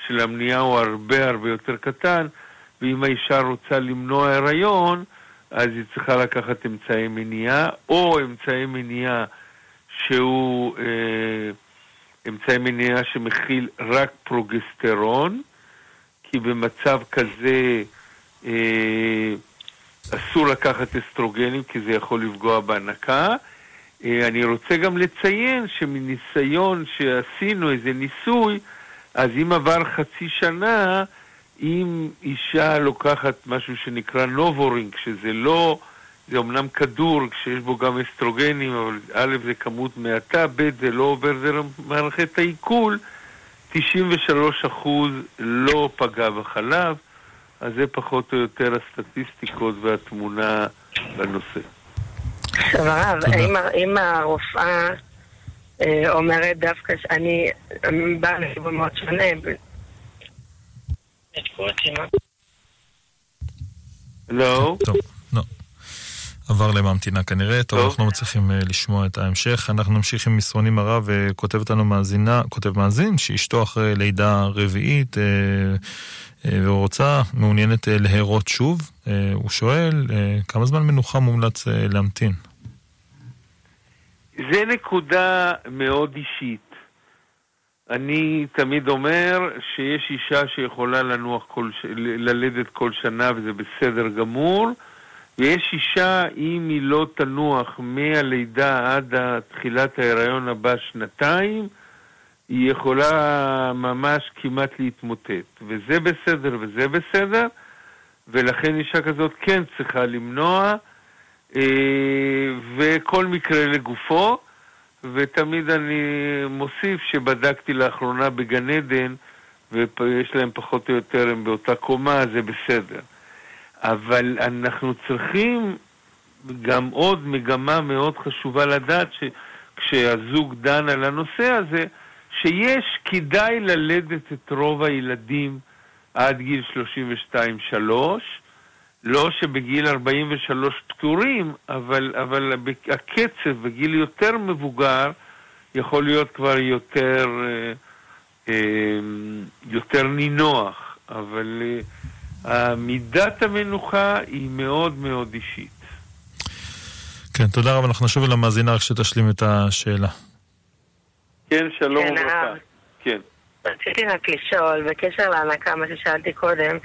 Speaker 2: של המניעה הוא הרבה הרבה יותר קטן, ואם האישה רוצה למנוע הריון, אז היא צריכה לקחת אמצעי מניעה, או אמצעי מניעה שהוא אה, אמצעי מניעה שמכיל רק פרוגסטרון, כי במצב כזה אה, אסור לקחת אסטרוגנים כי זה יכול לפגוע בהנקה. אה, אני רוצה גם לציין שמניסיון שעשינו איזה ניסוי, אז אם עבר חצי שנה, אם אישה לוקחת משהו שנקרא NuvaRing, שזה לא, זה אמנם כדור שיש בו גם אסטרוגנים, אבל א' זה כמות מעטה, ב' זה לא עובר דרך מערכת העיכול, 93% לא פגע בחלב, אז זה פחות או יותר הסטטיסטיקות והתמונה בנושא.
Speaker 6: עכשיו הרב, אם הרופאה אה, אומרת דווקא שאני באה לכיוון מאוד שונה,
Speaker 2: לא.
Speaker 1: טוב, לא. עבר לממתינה כנראה, טוב, אנחנו לא מצליחים uh, לשמוע את ההמשך. אנחנו נמשיך עם מסרונים הרב, וכותבת לנו מאזינה, כותב מאזין, שאשתו אחרי לידה רביעית, ורוצה, מעוניינת uh, להרות שוב. Uh, הוא שואל, uh, כמה זמן מנוחה מומלץ להמתין?
Speaker 2: זה נקודה מאוד אישית. אני תמיד אומר שיש אישה שיכולה לנוח כל, ללדת כל שנה וזה בסדר גמור, ויש אישה, אם היא לא תנוח מהלידה עד תחילת ההיריון הבא שנתיים, היא יכולה ממש כמעט להתמוטט. וזה בסדר וזה בסדר, ולכן אישה כזאת כן צריכה למנוע, אה, וכל מקרה לגופו. ותמיד אני מוסיף שבדקתי לאחרונה בגן עדן, ויש להם פחות או יותר, הם באותה קומה, זה בסדר. אבל אנחנו צריכים גם עוד מגמה מאוד חשובה לדעת, שכשהזוג דן על הנושא הזה, שיש, כדאי ללדת את רוב הילדים עד גיל 32-3, לא שבגיל 43 פטורים, אבל, אבל הקצב בגיל יותר מבוגר יכול להיות כבר יותר, אה, אה, יותר נינוח, אבל אה, מידת המנוחה היא מאוד מאוד אישית.
Speaker 1: כן, תודה רבה. אנחנו נשוב אל המאזינה רק שתשלים את השאלה.
Speaker 2: כן, שלום כן, וברכה. כן.
Speaker 6: רציתי רק לשאול, בקשר להנקה, מה ששאלתי קודם,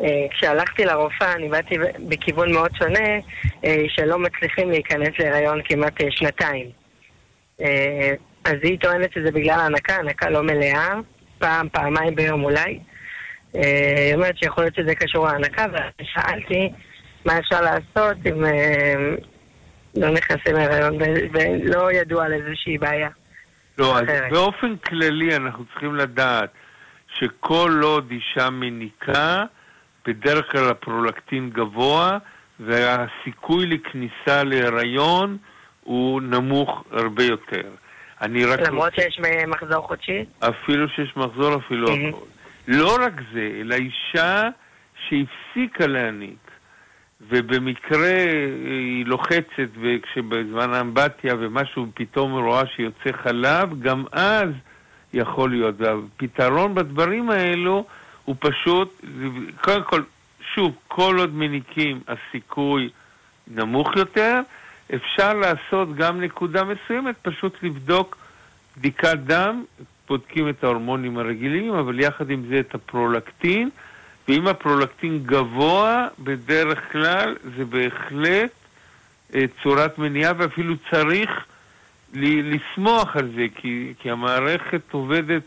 Speaker 6: אה, כשהלכתי לרופאה, אני באתי בכיוון מאוד שונה, אה, שלא מצליחים להיכנס להיריון כמעט אה, שנתיים. אז היא טוענת שזה בגלל ההנקה, הנקה לא מלאה, פעם, פעמיים ביום אולי. היא אומרת שיכול להיות שזה קשור להנקה, ושאלתי מה אפשר לעשות אם לא נכנסים להיריון, ולא ידוע על איזושהי בעיה.
Speaker 2: לא, אז באופן כללי אנחנו צריכים לדעת שכל עוד אישה מניקה, בדרך כלל הפרולקטין גבוה, והסיכוי לכניסה להיריון הוא נמוך הרבה יותר.
Speaker 6: אני רק... למרות רוצה... שיש מחזור חודשי?
Speaker 2: אפילו שיש מחזור, אפילו mm-hmm. הכל. לא רק זה, אלא אישה שהפסיקה להניק, ובמקרה היא לוחצת, וכשבזמן האמבטיה ומשהו פתאום רואה שיוצא חלב, גם אז יכול להיות. והפתרון בדברים האלו הוא פשוט, קודם כל, שוב, כל עוד מניקים הסיכוי נמוך יותר, אפשר לעשות גם נקודה מסוימת, פשוט לבדוק בדיקת דם, בודקים את ההורמונים הרגילים, אבל יחד עם זה את הפרולקטין, ואם הפרולקטין גבוה, בדרך כלל זה בהחלט אה, צורת מניעה, ואפילו צריך לשמוח על זה, כי, כי המערכת עובדת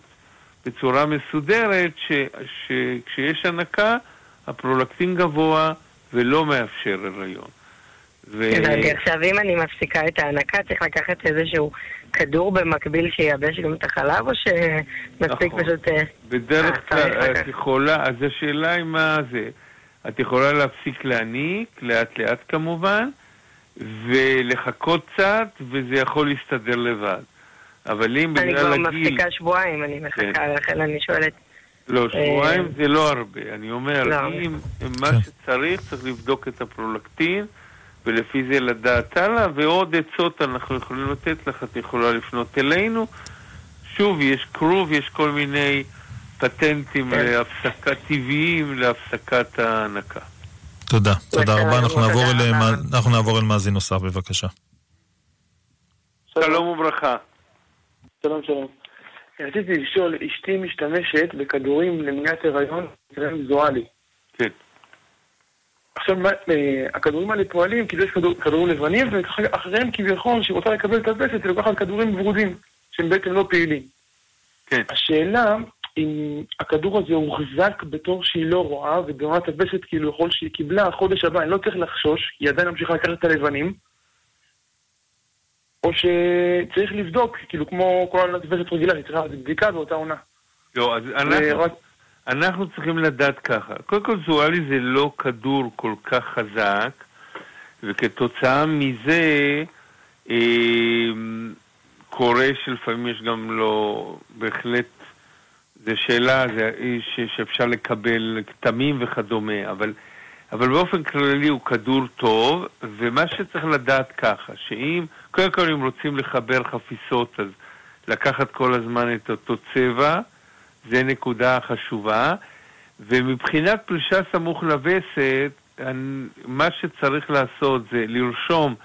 Speaker 2: בצורה מסודרת, שכשיש הנקה, הפרולקטין גבוה ולא מאפשר הריון.
Speaker 6: ו... הבנתי, עכשיו אם אני מפסיקה את ההנקה, צריך לקחת איזשהו כדור במקביל שייבש גם את החלב, או שמספיק נכון. פשוט... אה,
Speaker 2: בדרך אה, כלל את יכולה, אז השאלה היא מה זה. את יכולה להפסיק להניק, לאט לאט כמובן, ולחכות קצת, וזה יכול להסתדר לבד. אבל אם בגלל הגיל...
Speaker 6: אני כבר מפסיקה שבועיים, אני מחכה, כן. לכן אני שואלת.
Speaker 2: לא, שבועיים אה, זה לא הרבה. אני אומר, לא. אם מה כן. שצריך, צריך לבדוק את הפרולקטין, ולפי זה לדעת הלאה, ועוד עצות אנחנו יכולים לתת לך, את יכולה לפנות אלינו. שוב, יש כרוב, יש כל מיני פטנטים כן. להפסקה טבעיים להפסקת ההנקה.
Speaker 1: תודה, תודה רבה. אנחנו נעבור אל מאזין נוסף, בבקשה.
Speaker 2: שלום וברכה.
Speaker 7: שלום, שלום. רציתי לשאול, אשתי משתמשת בכדורים למניעת הריון, נקראים זואלי.
Speaker 2: כן.
Speaker 7: עכשיו, אה, הכדורים האלה פועלים, כאילו יש כדור, כדורים לבנים, ואחריהם כביכול, כשהיא רוצה לקבל את הווסת, היא לוקחת כדורים ורודים, שהם בעצם לא פעילים.
Speaker 2: כן.
Speaker 7: השאלה, אם הכדור הזה הוחזק בתור שהיא לא רואה, ובעונת הווסת כאילו יכול שהיא קיבלה, החודש הבא, אני לא צריך לחשוש, היא עדיין ממשיכה לקחת את הלבנים, או שצריך לבדוק, כאילו כמו כל עונת וסת רגילה, היא צריכה לעשות בדיקה באותה עונה.
Speaker 2: לא, אז אנחנו, אנחנו צריכים לדעת ככה. קודם כל זואלי זה לא כדור כל כך חזק, וכתוצאה מזה אה, קורה שלפעמים יש גם לא, בהחלט, זו שאלה זה, ש, שאפשר לקבל כתמים וכדומה, אבל, אבל באופן כללי הוא כדור טוב, ומה שצריך לדעת ככה, שאם, קודם כל אם רוצים לחבר חפיסות, אז לקחת כל הזמן את אותו צבע, זה נקודה חשובה. ומבחינת פרישה סמוך לווסת, מה שצריך לעשות זה לרשום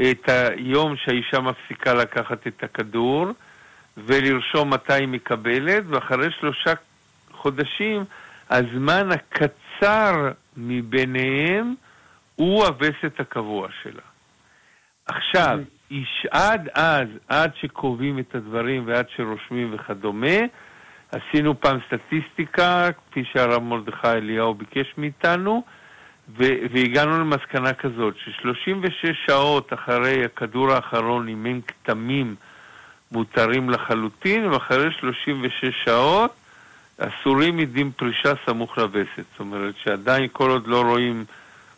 Speaker 2: את היום שהאישה מפסיקה לקחת את הכדור, ולרשום מתי היא מקבלת, ואחרי שלושה חודשים, הזמן הקצר מביניהם הוא הווסת הקבוע שלה. עכשיו, איש, עד אז, עד שקובעים את הדברים ועד שרושמים וכדומה, עשינו פעם סטטיסטיקה, כפי שהרב מרדכי אליהו ביקש מאיתנו, והגענו למסקנה כזאת, ש-36 שעות אחרי הכדור האחרון, אם אין כתמים, מותרים לחלוטין, ואחרי 36 שעות אסורים מדין פרישה סמוך לווסת. זאת אומרת שעדיין כל עוד לא רואים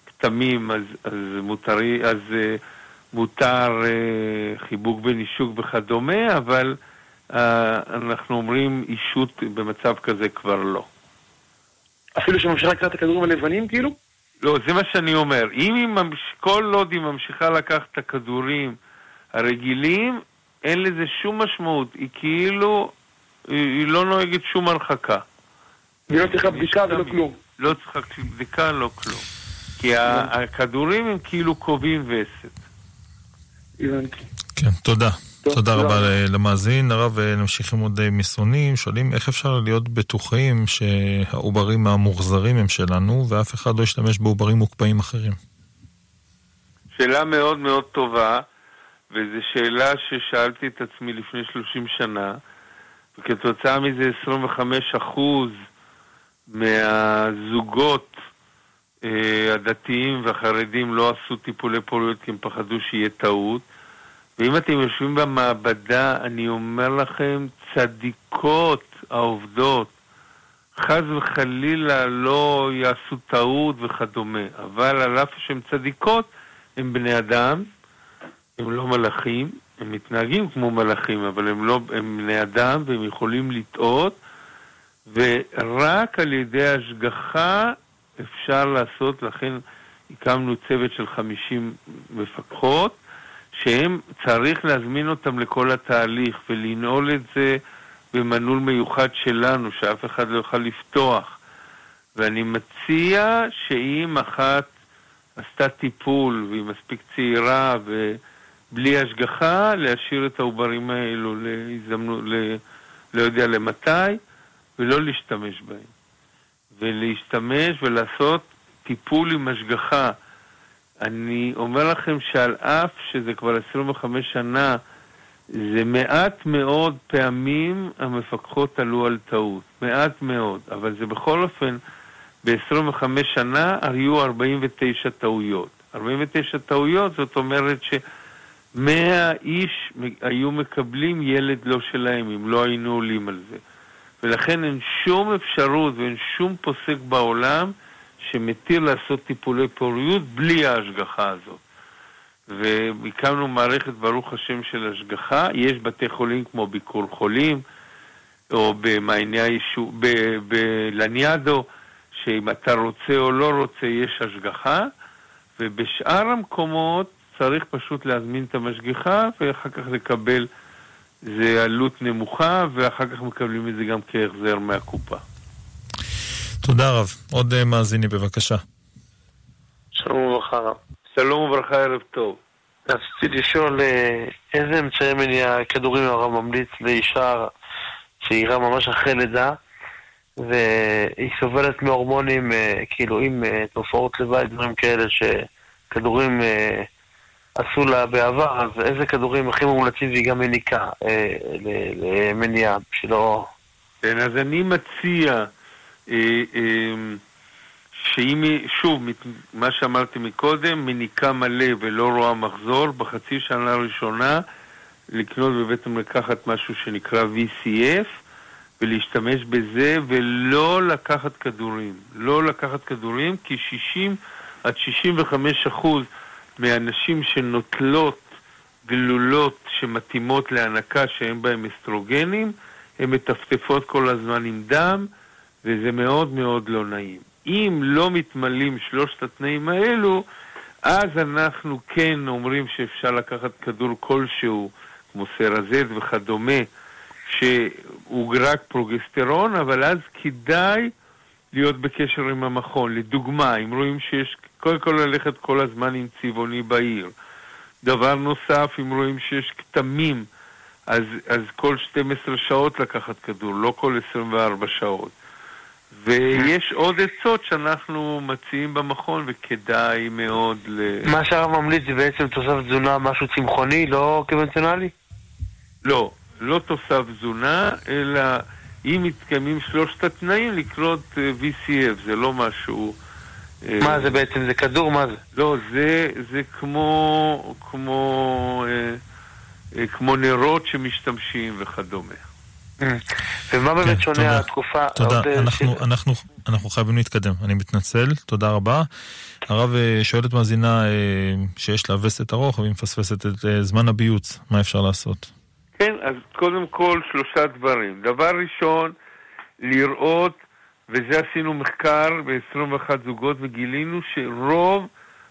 Speaker 2: כתמים, אז, אז, מותרי, אז uh, מותר uh, חיבוק בנישוק וכדומה, אבל אנחנו אומרים אישות במצב כזה כבר לא.
Speaker 7: אפילו שממשיכה לקחת את הכדורים הלבנים, כאילו?
Speaker 2: לא, זה מה שאני אומר. אם היא ממש... כל עוד היא ממשיכה לקחת את הכדורים הרגילים, אין לזה שום משמעות. היא כאילו, היא, היא לא נוהגת שום הרחקה.
Speaker 7: והיא לא צריכה בדיקה ולא כלום.
Speaker 2: לא צריכה בדיקה, לא כלום. כי הכדורים הם כאילו קובעים וסת.
Speaker 7: הבנתי.
Speaker 1: כן, תודה. תודה רבה למאזין. הרב, אה, נמשיך עם עוד אה, מסרונים. שואלים איך אפשר להיות בטוחים שהעוברים המוחזרים הם שלנו, ואף אחד לא ישתמש בעוברים מוקפאים אחרים. שאלה
Speaker 2: שאלה מאוד מאוד טובה, וזו שאלה ששאלתי את עצמי לפני 30 שנה, וכתוצאה מזה 25% מהזוגות אה, הדתיים והחרדים לא עשו טיפולי פוריות כי הם פחדו שיהיה טעות. ואם אתם יושבים במעבדה, אני אומר לכם, צדיקות העובדות, חס וחלילה לא יעשו טעות וכדומה, אבל על אף שהן צדיקות, הם בני אדם, הם לא מלאכים, הם מתנהגים כמו מלאכים, אבל הם לא, הם בני אדם והם יכולים לטעות, ורק על ידי השגחה אפשר לעשות, לכן הקמנו צוות של 50 מפקחות, שהם, צריך להזמין אותם לכל התהליך ולנעול את זה במנעול מיוחד שלנו, שאף אחד לא יוכל לפתוח. ואני מציע שאם אחת עשתה טיפול והיא מספיק צעירה ובלי השגחה, להשאיר את העוברים האלו להזדמנות, ל... לא יודע למתי, ולא להשתמש בהם. ולהשתמש ולעשות טיפול עם השגחה. אני אומר לכם שעל אף שזה כבר 25 שנה, זה מעט מאוד פעמים המפקחות עלו על טעות. מעט מאוד. אבל זה בכל אופן, ב-25 שנה היו 49 טעויות. 49 טעויות, זאת אומרת ש-100 איש היו מקבלים ילד לא שלהם, אם לא היינו עולים על זה. ולכן אין שום אפשרות ואין שום פוסק בעולם שמתיר לעשות טיפולי פוריות בלי ההשגחה הזאת. והקמנו מערכת, ברוך השם, של השגחה. יש בתי חולים כמו ביקור חולים, או במעייני היישוב, בלניאדו, שאם אתה רוצה או לא רוצה, יש השגחה, ובשאר המקומות צריך פשוט להזמין את המשגיחה, ואחר כך לקבל, זה עלות נמוכה, ואחר כך מקבלים את זה גם כהחזר מהקופה.
Speaker 1: תודה רב. עוד אה, מאזיני בבקשה.
Speaker 8: שלום וברכה רב.
Speaker 2: שלום וברכה, ערב טוב.
Speaker 8: רציתי לשאול אה, איזה אמצעי מניעה כדורים הרב ממליץ לאישה צעירה ממש אחרי לידה, והיא סובלת מהורמונים, אה, כאילו עם תופעות לוואי, דברים כאלה שכדורים עשו לה בעבר, אז איזה כדורים הכי מומלצים והיא גם מניקה למניעה, שלא...
Speaker 2: כן, אז אני מציע שאם, שוב, מה שאמרתי מקודם, מניקה מלא ולא רואה מחזור, בחצי שנה הראשונה לקנות בבית המרקחת משהו שנקרא VCF ולהשתמש בזה ולא לקחת כדורים. לא לקחת כדורים כי 60 עד 65 אחוז מהנשים שנוטלות גלולות שמתאימות להנקה שאין בהן אסטרוגנים, הן מטפטפות כל הזמן עם דם וזה מאוד מאוד לא נעים. אם לא מתמלאים שלושת התנאים האלו, אז אנחנו כן אומרים שאפשר לקחת כדור כלשהו, כמו סרזט וכדומה, שהוא רק פרוגסטרון, אבל אז כדאי להיות בקשר עם המכון. לדוגמה, אם רואים שיש, קודם כל ללכת כל הזמן עם צבעוני בעיר. דבר נוסף, אם רואים שיש כתמים, אז, אז כל 12 שעות לקחת כדור, לא כל 24 שעות. ויש עוד עצות שאנחנו מציעים במכון וכדאי מאוד ל...
Speaker 8: מה שהרב ממליץ זה בעצם תוסף תזונה, משהו צמחוני, לא קונבנציונלי?
Speaker 2: לא, לא תוסף תזונה, אלא אם מתקיימים שלושת התנאים לקנות אה, VCF, זה לא משהו...
Speaker 8: אה, מה זה בעצם? זה כדור? מה זה?
Speaker 2: לא, זה, זה כמו, כמו, אה, כמו נרות שמשתמשים וכדומה.
Speaker 8: ומה באמת כן, שונה התקופה?
Speaker 1: תודה, אנחנו חייבים להתקדם, אני מתנצל, תודה רבה. הרב שואלת מאזינה שיש לה וסת ארוך והיא מפספסת את זמן הביוץ, מה אפשר לעשות?
Speaker 2: כן, אז קודם כל שלושה דברים. דבר ראשון, לראות, וזה עשינו מחקר ב-21 זוגות וגילינו שרוב,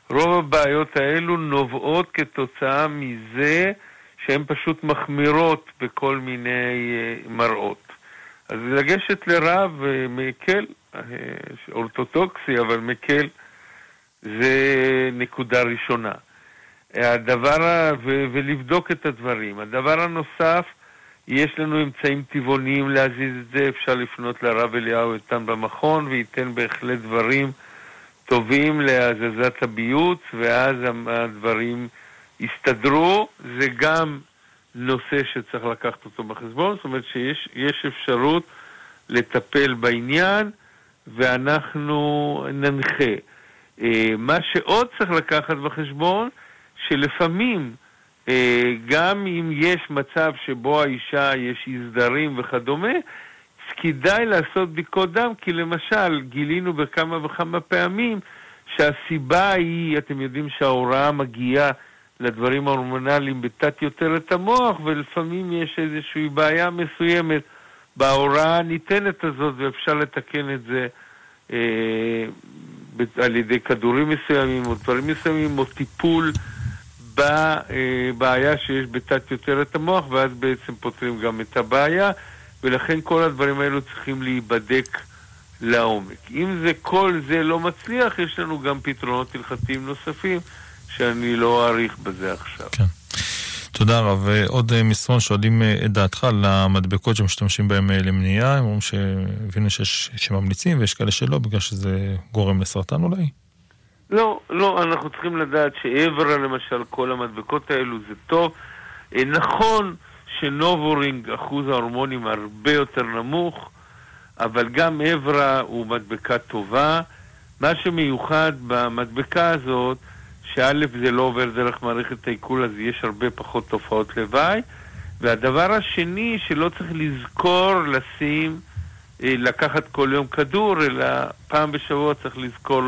Speaker 2: רוב הבעיות האלו נובעות כתוצאה מזה שהן פשוט מחמירות בכל מיני uh, מראות. אז לגשת לרב uh, מקל, uh, אורתודוקסי, אבל מקל, זה נקודה ראשונה. הדבר, ו, ולבדוק את הדברים. הדבר הנוסף, יש לנו אמצעים טבעוניים להזיז את זה, אפשר לפנות לרב אליהו איתן במכון וייתן בהחלט דברים טובים להזזת הביוץ, ואז הדברים יסתדרו. זה גם נושא שצריך לקחת אותו בחשבון, זאת אומרת שיש אפשרות לטפל בעניין, ואנחנו ננחה. אה, מה שעוד צריך לקחת בחשבון, שלפעמים אה, גם אם יש מצב שבו האישה יש אי סדרים וכדומה, כדאי לעשות בדיקות דם, כי למשל גילינו בכמה וכמה פעמים שהסיבה היא, אתם יודעים שההוראה מגיעה לדברים ההורמונליים בתת יותר את המוח, ולפעמים יש איזושהי בעיה מסוימת בהוראה הניתנת הזאת, ואפשר לתקן את זה אה, על ידי כדורים מסוימים או דברים מסוימים, או טיפול בבעיה שיש בתת יותר את המוח, ואז בעצם פותרים גם את הבעיה, ולכן כל הדברים האלו צריכים להיבדק לעומק. אם זה כל זה לא מצליח, יש לנו גם פתרונות הלכתיים נוספים, שאני לא אאריך בזה עכשיו.
Speaker 1: כן. תודה רב. עוד אה, מסרון שואלים אה, את דעתך על המדבקות שמשתמשים בהן אה, למניעה, הם אומרים שהבינו שיש שממליצים ויש כאלה שלא, בגלל שזה גורם לסרטן אולי?
Speaker 2: לא, לא, אנחנו צריכים לדעת שאברה למשל, כל המדבקות האלו זה טוב. נכון שנובורינג, אחוז ההורמונים הרבה יותר נמוך, אבל גם אברה הוא מדבקה טובה. מה שמיוחד במדבקה הזאת, שא' זה לא עובר דרך מערכת העיכול, אז יש הרבה פחות תופעות לוואי. והדבר השני, שלא צריך לזכור לשים, אה, לקחת כל יום כדור, אלא פעם בשבוע צריך לזכור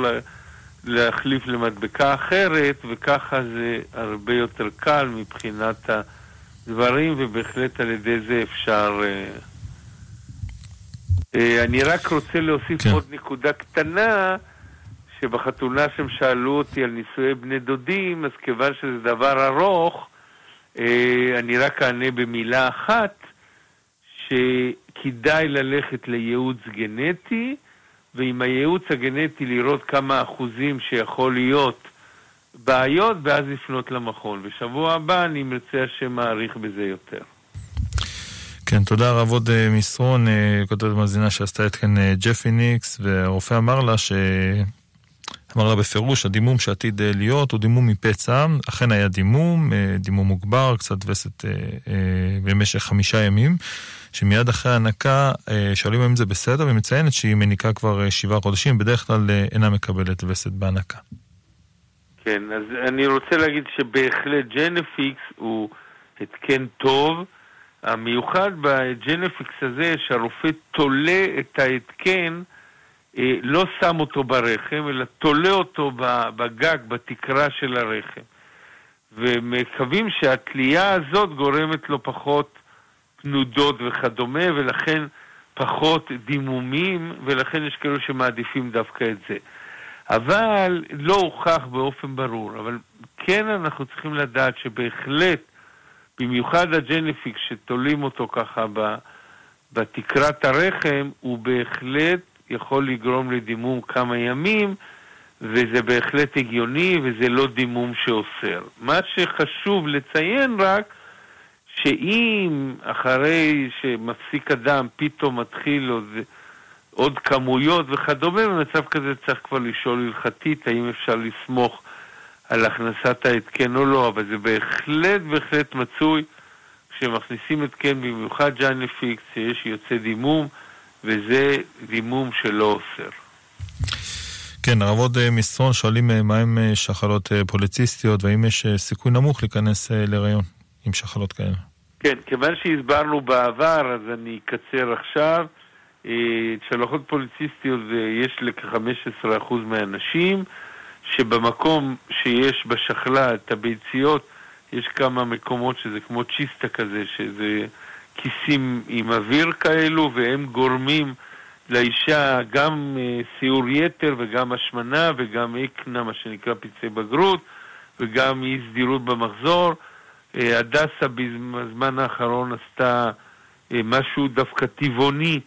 Speaker 2: להחליף למדבקה אחרת, וככה זה הרבה יותר קל מבחינת הדברים, ובהחלט על ידי זה אפשר... אה, אה, אני רק רוצה להוסיף כן. עוד נקודה קטנה, שבחתונה שהם שאלו אותי על נישואי בני דודים, אז כיוון שזה דבר ארוך, אה, אני רק אענה במילה אחת, שכדאי ללכת לייעוץ גנטי, ועם הייעוץ הגנטי לראות כמה אחוזים שיכול להיות בעיות, ואז לפנות למכון. בשבוע הבא, אני מרצה השם מעריך בזה יותר.
Speaker 1: כן, תודה רב עוד מסרון, כותבת מאזינה שעשתה את כן ג'פי ניקס, והרופא אמר לה ש... אמר לה בפירוש, הדימום שעתיד להיות הוא דימום מפצע, אכן היה דימום, דימום מוגבר, קצת וסת במשך חמישה ימים. שמיד אחרי ההנקה שואלים אם זה בסדר, והיא מציינת שהיא מניקה כבר שבעה חודשים, בדרך כלל אינה מקבלת וסת בהנקה.
Speaker 2: כן, אז אני רוצה להגיד שבהחלט GyneFix הוא התקן טוב. המיוחד ב GyneFix הזה, שהרופא תולה את ההתקן, לא שם אותו ברחם, אלא תולה אותו בגג, בתקרה של הרחם. ומקווים שהתלייה הזאת גורמת לו פחות תנודות וכדומה, ולכן פחות דימומים, ולכן יש כאלו שמעדיפים דווקא את זה. אבל לא הוכח באופן ברור, אבל כן אנחנו צריכים לדעת שבהחלט, במיוחד הג'נפיק שתולים אותו ככה בתקרת הרחם, הוא בהחלט יכול לגרום לדימום כמה ימים, וזה בהחלט הגיוני וזה לא דימום שאוסר. מה שחשוב לציין רק, שאם אחרי שמפסיק הדם פתאום מתחיל עוד, עוד כמויות וכדומה, במצב כזה צריך כבר לשאול הלכתית האם אפשר לסמוך על הכנסת ההתקן או לא, אבל זה בהחלט בהחלט מצוי כשמכניסים התקן, במיוחד GyneFix, שיש יוצא דימום, וזה דימום שלא אוסר.
Speaker 1: כן, הרב עוד מסרון שואלים מה הם שחלות פוליציסטיות והאם יש סיכוי נמוך להיכנס להיריון עם שחלות כאלה.
Speaker 2: כן, כיוון שהסברנו בעבר, אז אני אקצר עכשיו. צלחות פוליציסטיות יש לכ-15% מהאנשים, שבמקום שיש בשחלה את הביציות, יש כמה מקומות שזה כמו צ'יסטה כזה, שזה כיסים עם אוויר כאלו, והם גורמים לאישה גם סיור יתר וגם השמנה וגם אקנה, מה שנקרא פצעי בגרות, וגם אי סדירות במחזור. הדסה בזמן האחרון עשתה משהו דווקא טבעוני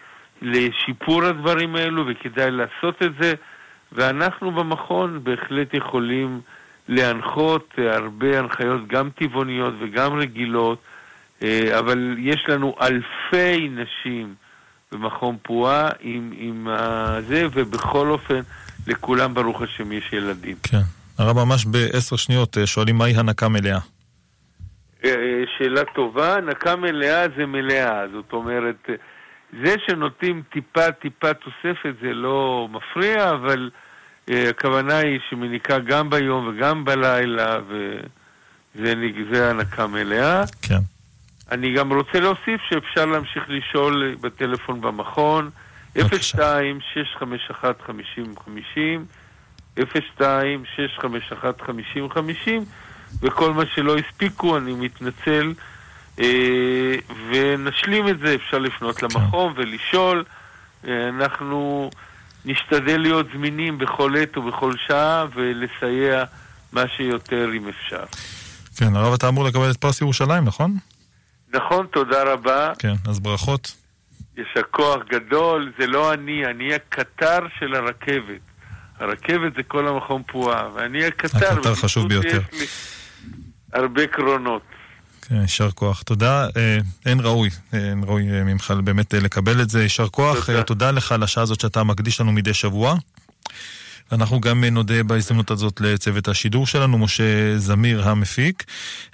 Speaker 2: לשיפור הדברים האלו, וכדאי לעשות את זה, ואנחנו במכון בהחלט יכולים להנחות הרבה הנחיות, גם טבעוניות וגם רגילות, אבל יש לנו אלפי נשים במכון פועה עם, עם זה, ובכל אופן, לכולם ברוך השם יש ילדים.
Speaker 1: כן. הרב, ממש בעשר שניות שואלים מהי הנקה מלאה.
Speaker 2: שאלה טובה, הנקה מלאה זה מלאה, זאת אומרת, זה שנותנים טיפה טיפה תוספת זה לא מפריע, אבל הכוונה היא שמניקה גם ביום וגם בלילה, וזה הנקה מלאה.
Speaker 1: כן.
Speaker 2: אני גם רוצה להוסיף שאפשר להמשיך לשאול בטלפון במכון, 02-651-5050, 02-651-5050, וכל מה שלא הספיקו, אני מתנצל, אה, ונשלים את זה, אפשר לפנות למכון ולשאול. אה, אנחנו נשתדל להיות זמינים בכל עת ובכל שעה ולסייע מה שיותר אם אפשר.
Speaker 1: כן, הרב אתה אמור לקבל את פרס ירושלים, נכון?
Speaker 2: נכון, תודה רבה.
Speaker 1: כן, אז ברכות.
Speaker 2: יישר כוח גדול, זה לא אני, אני הקטר של הרכבת. הרכבת זה כל המכון פועה, ואני הקטר.
Speaker 1: הקטר חשוב ביותר.
Speaker 2: יש לי הרבה קרונות.
Speaker 1: כן, יישר כוח. תודה, אה, אין ראוי, אין ראוי ממך באמת לקבל את זה. יישר כוח, תודה. תודה לך על השעה הזאת שאתה מקדיש לנו מדי שבוע. אנחנו גם נודה בהזדמנות הזאת לצוות השידור שלנו, משה זמיר המפיק,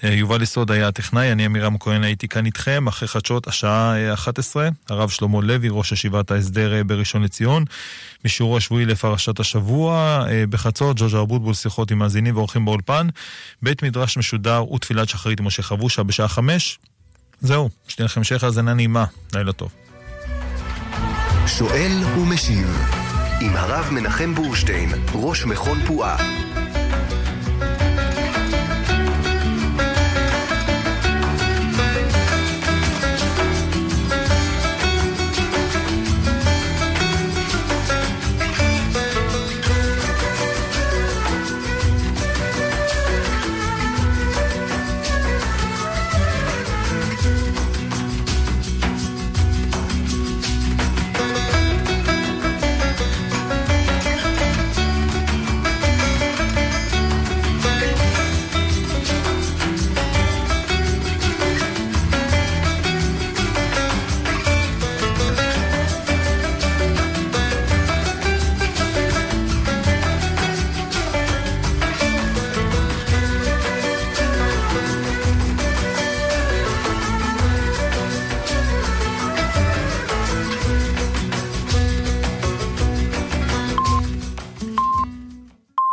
Speaker 1: יובל יסוד היה הטכנאי, אני אמירם כהן הייתי כאן איתכם, אחרי חדשות השעה 11, הרב שלמה לוי, ראש ישיבת ההסדר בראשון לציון, בשיעור השבועי לפרשת השבוע, בחצות, ג'וג'ה אבוטבול, שיחות עם מאזינים ואורחים באולפן, בית מדרש משודר ותפילת שחרית עם משה חבושה בשעה חמש. זהו, שתהיה לכם המשך האזנה נעימה, לילה טוב.
Speaker 9: שואל ומשיב עם הרב מנחם בורשטיין, ראש מכון פועה.